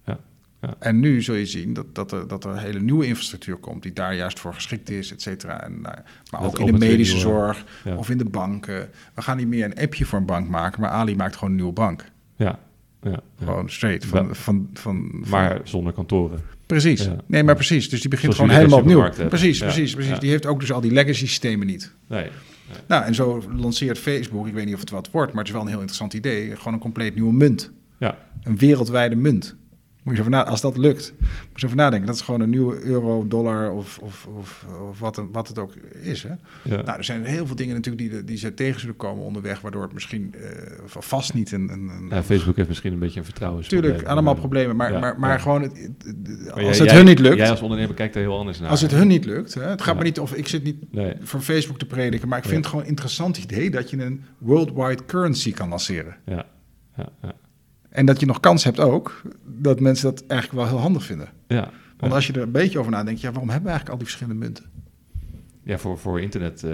ja. Ja. En nu zul je zien dat, dat, er, dat er een hele nieuwe infrastructuur komt... die daar juist voor geschikt is, et cetera. En, nou, maar ook in de medische zorg ja. of in de banken. We gaan niet meer een appje voor een bank maken... maar Ali maakt gewoon een nieuwe bank. Ja, ja, Gewoon straight. Van, van, van, maar zonder kantoren. Precies. Nee, maar precies. Dus die begint gewoon helemaal opnieuw. Precies, precies, precies. Die heeft ook dus al die legacy systemen niet. Nee. Nou, en zo lanceert Facebook, ik weet niet of het wat wordt, maar het is wel een heel interessant idee, gewoon een compleet nieuwe munt. Ja. Een wereldwijde munt. Moet je over als dat lukt, moet je over nadenken. Dat is gewoon een nieuwe euro, dollar of, of, of, of wat, wat het ook is. Hè? Ja. Nou, er zijn heel veel dingen natuurlijk die, die ze tegen zullen komen onderweg, waardoor het misschien uh, vast niet een, een, een, ja, Facebook heeft misschien een beetje een vertrouwen. Tuurlijk, allemaal problemen. Maar, maar, maar gewoon, het, als het hun niet lukt... Jij als ondernemer kijkt er heel anders naar. Als het hun niet lukt, hè, het gaat me niet of ik zit niet nee. voor Facebook te prediken, maar ik vind het gewoon een interessant idee dat je een worldwide currency kan lanceren. Ja, ja, ja. En dat je nog kans hebt ook dat mensen dat eigenlijk wel heel handig vinden. Ja. Want als je er een beetje over nadenkt, ja, waarom hebben we eigenlijk al die verschillende munten? Ja, voor, voor internet uh,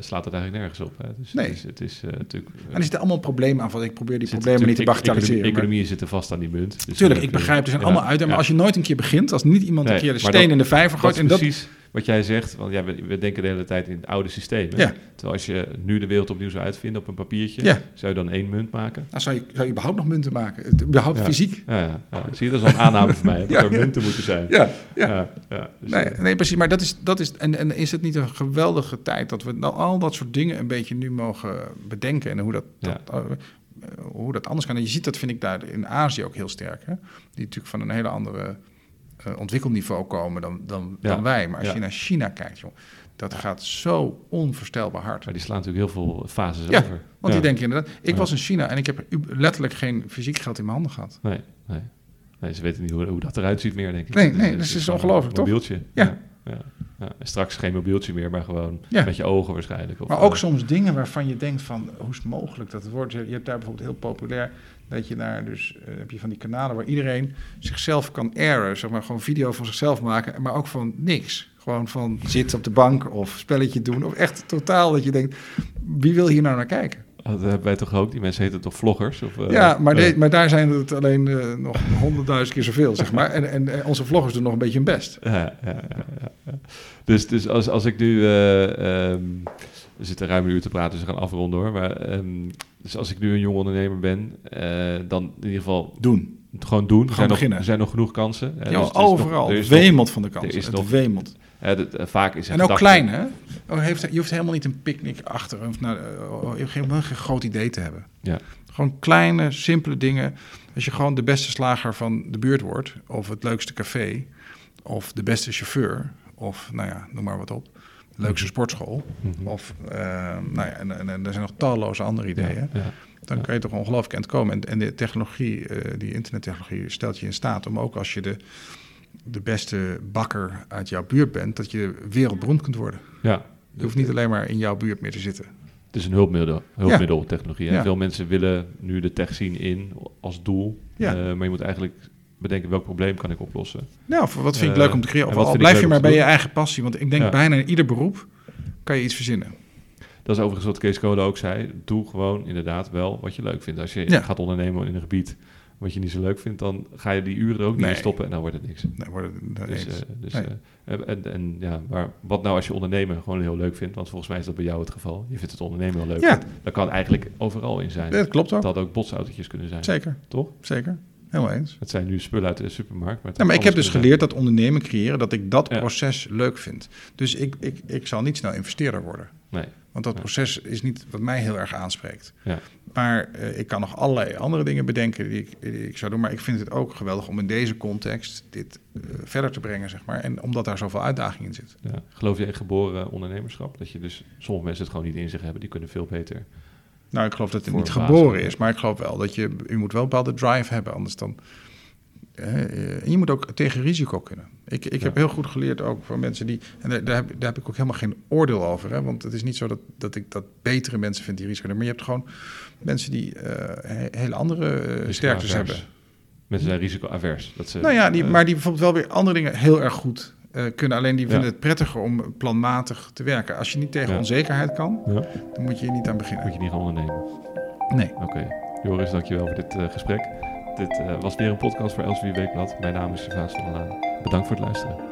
slaat het eigenlijk nergens op. Hè. Dus nee. Het is, het is uh, natuurlijk... en er zitten allemaal problemen aan van. Ik probeer die problemen niet te bagatelliseren. Economie, economieën zitten vast aan die munt. Dus Tuurlijk, ik begrijp, er zijn ja, allemaal uit. Maar ja. als je nooit een keer begint, als niet iemand nee, een keer de steen dat, in de vijver gooit... en precies, dat, wat jij zegt, want ja, we, we, denken de hele tijd in het oude systeem. Ja. Terwijl als je nu de wereld opnieuw zou uitvinden op een papiertje, ja. zou je dan één munt maken? Nou, zou, je, zou je überhaupt nog munten maken? Überhaupt ja. fysiek? Ja. Zie je, dat is al een aanname voor mij, dat er munten moeten zijn. Ja, ja. Dus nee, nee, precies. Maar dat is, dat is en, en is het niet een geweldige tijd dat we nou al dat soort dingen een beetje nu mogen bedenken en hoe dat, dat uh, hoe dat anders kan. En je ziet dat, vind ik, daar in Azië ook heel sterk. Hè? Die natuurlijk van een hele andere uh, ontwikkelniveau komen dan, dan, ja. dan wij. Maar als ja. je naar China kijkt, joh, dat gaat zo onvoorstelbaar hard. Maar die slaan natuurlijk heel veel fases ja, over. Want die denken inderdaad... Ik was in China en ik heb letterlijk geen fysiek geld in mijn handen gehad. Nee, nee. nee ze weten niet hoe, hoe dat eruit ziet meer, denk ik. Nee, nee, dus, dat is ongelooflijk, toch? mobieltje. Ja. ja. Ja, straks geen mobieltje meer, maar gewoon ja. met je ogen waarschijnlijk. Of, maar ook uh, soms dingen waarvan je denkt van, hoe is het mogelijk dat het wordt? Je hebt daar bijvoorbeeld heel populair dat je daar dus, uh, heb je van die kanalen waar iedereen zichzelf kan airen, zeg maar gewoon video van zichzelf maken, maar ook van niks. Gewoon van zitten op de bank of spelletje doen, of echt totaal dat je denkt, wie wil hier nou naar kijken? Dat hebben wij toch ook? Die mensen heten toch vloggers? Of, uh, ja, maar, de, maar daar zijn het alleen uh, nog honderdduizend keer zoveel, zeg maar. En, en, en, onze vloggers doen nog een beetje hun best. Ja, ja, ja, ja. Dus, dus als, als ik nu... Uh, um, we zitten ruim een uur te praten, dus we gaan afronden hoor. Maar um, dus als ik nu een jong ondernemer ben, dan in ieder geval... Doen. Gewoon doen. Er zijn, nog, er zijn nog genoeg kansen. Ja, dus overal. Er is wemelt van de kansen. Er is het nog, wemelt. Dat, uh, vaak is het en ook klein, hè? Oh, heeft, je hoeft helemaal niet een picknick achter, of nou, je hoeft helemaal geen groot idee te hebben. Ja. Gewoon kleine, simpele dingen. Als je gewoon de beste slager van de buurt wordt, of het leukste café, of de beste chauffeur, of nou ja, noem maar wat op. Leukste sportschool. Mm -hmm. Of, uh, nou ja, en, en, en, er zijn nog talloze andere ideeën. Ja, ja. Dan kan je toch ongelooflijk aan het komen. En, en de technologie, die internettechnologie, stelt je in staat om ook als je de de beste bakker uit jouw buurt bent, dat je wereldberoemd kunt worden. Ja. Je hoeft niet alleen maar in jouw buurt meer te zitten. Het is een hulpmiddel, hulpmiddeltechnologie. Ja. Veel mensen willen nu de tech zien in als doel. Ja. Uh, maar je moet eigenlijk bedenken welk probleem kan ik oplossen. Nou, wat vind ik leuk om te creëren? Of al blijf je maar bij je eigen passie. Want ik denk bijna in ieder beroep kan je iets verzinnen. Dat is overigens wat Kees Kolen ook zei. Doe gewoon inderdaad wel wat je leuk vindt. Als je gaat ondernemen in een gebied wat je niet zo leuk vindt, dan ga je die uren er ook niet in stoppen en dan wordt het niks. Nee, wordt het, dus, uh, dus uh, en, en ja, maar wat nou als je ondernemen gewoon heel leuk vindt? Want volgens mij is dat bij jou het geval. Je vindt het ondernemen wel leuk. Ja. Dat kan eigenlijk overal in zijn. dat klopt ook. Dat had ook botsautootjes kunnen zijn. Zeker. Toch? Zeker. Helemaal eens. Het zijn nu spullen uit de supermarkt. Maar, ja, maar ik heb dus geleerd dat ondernemen creëren, dat ik dat proces leuk vind. Dus ik, ik, ik zal niet snel investeerder worden. Nee. Want dat proces is niet wat mij heel erg aanspreekt. Ja. Maar uh, ik kan nog allerlei andere dingen bedenken die ik, die ik, zou doen. Maar ik vind het ook geweldig om in deze context dit uh, verder te brengen, zeg maar. En omdat daar zoveel uitdaging in zit. Ja. Geloof je in geboren ondernemerschap? Dat je dus sommige mensen het gewoon niet in zich hebben, die kunnen veel beter. Nou, ik geloof dat het niet geboren is, maar ik geloof wel dat je, je moet wel een bepaalde drive hebben, anders dan en je moet ook tegen risico kunnen. Ik, ik heb heel goed geleerd ook van mensen die. En daar, daar, heb, daar heb ik ook helemaal geen oordeel over. Hè, want het is niet zo dat, dat ik dat betere mensen vind die risico nemen. Maar je hebt gewoon mensen die uh, hele andere uh, sterktes hebben. Mensen zijn risico-avers. Dat ze, nou ja, die, uh, maar die bijvoorbeeld wel weer andere dingen heel erg goed kunnen. Alleen die vinden het prettiger om planmatig te werken. Als je niet tegen ja. onzekerheid kan, ja. dan moet je hier niet aan beginnen. Moet je niet gaan ondernemen? Nee. Oké. Okay. Joris, dankjewel voor dit gesprek. Dit uh, was weer een podcast voor Elsevier Weekblad. Mijn naam is Sylvaas van der Laan. Bedankt voor het luisteren.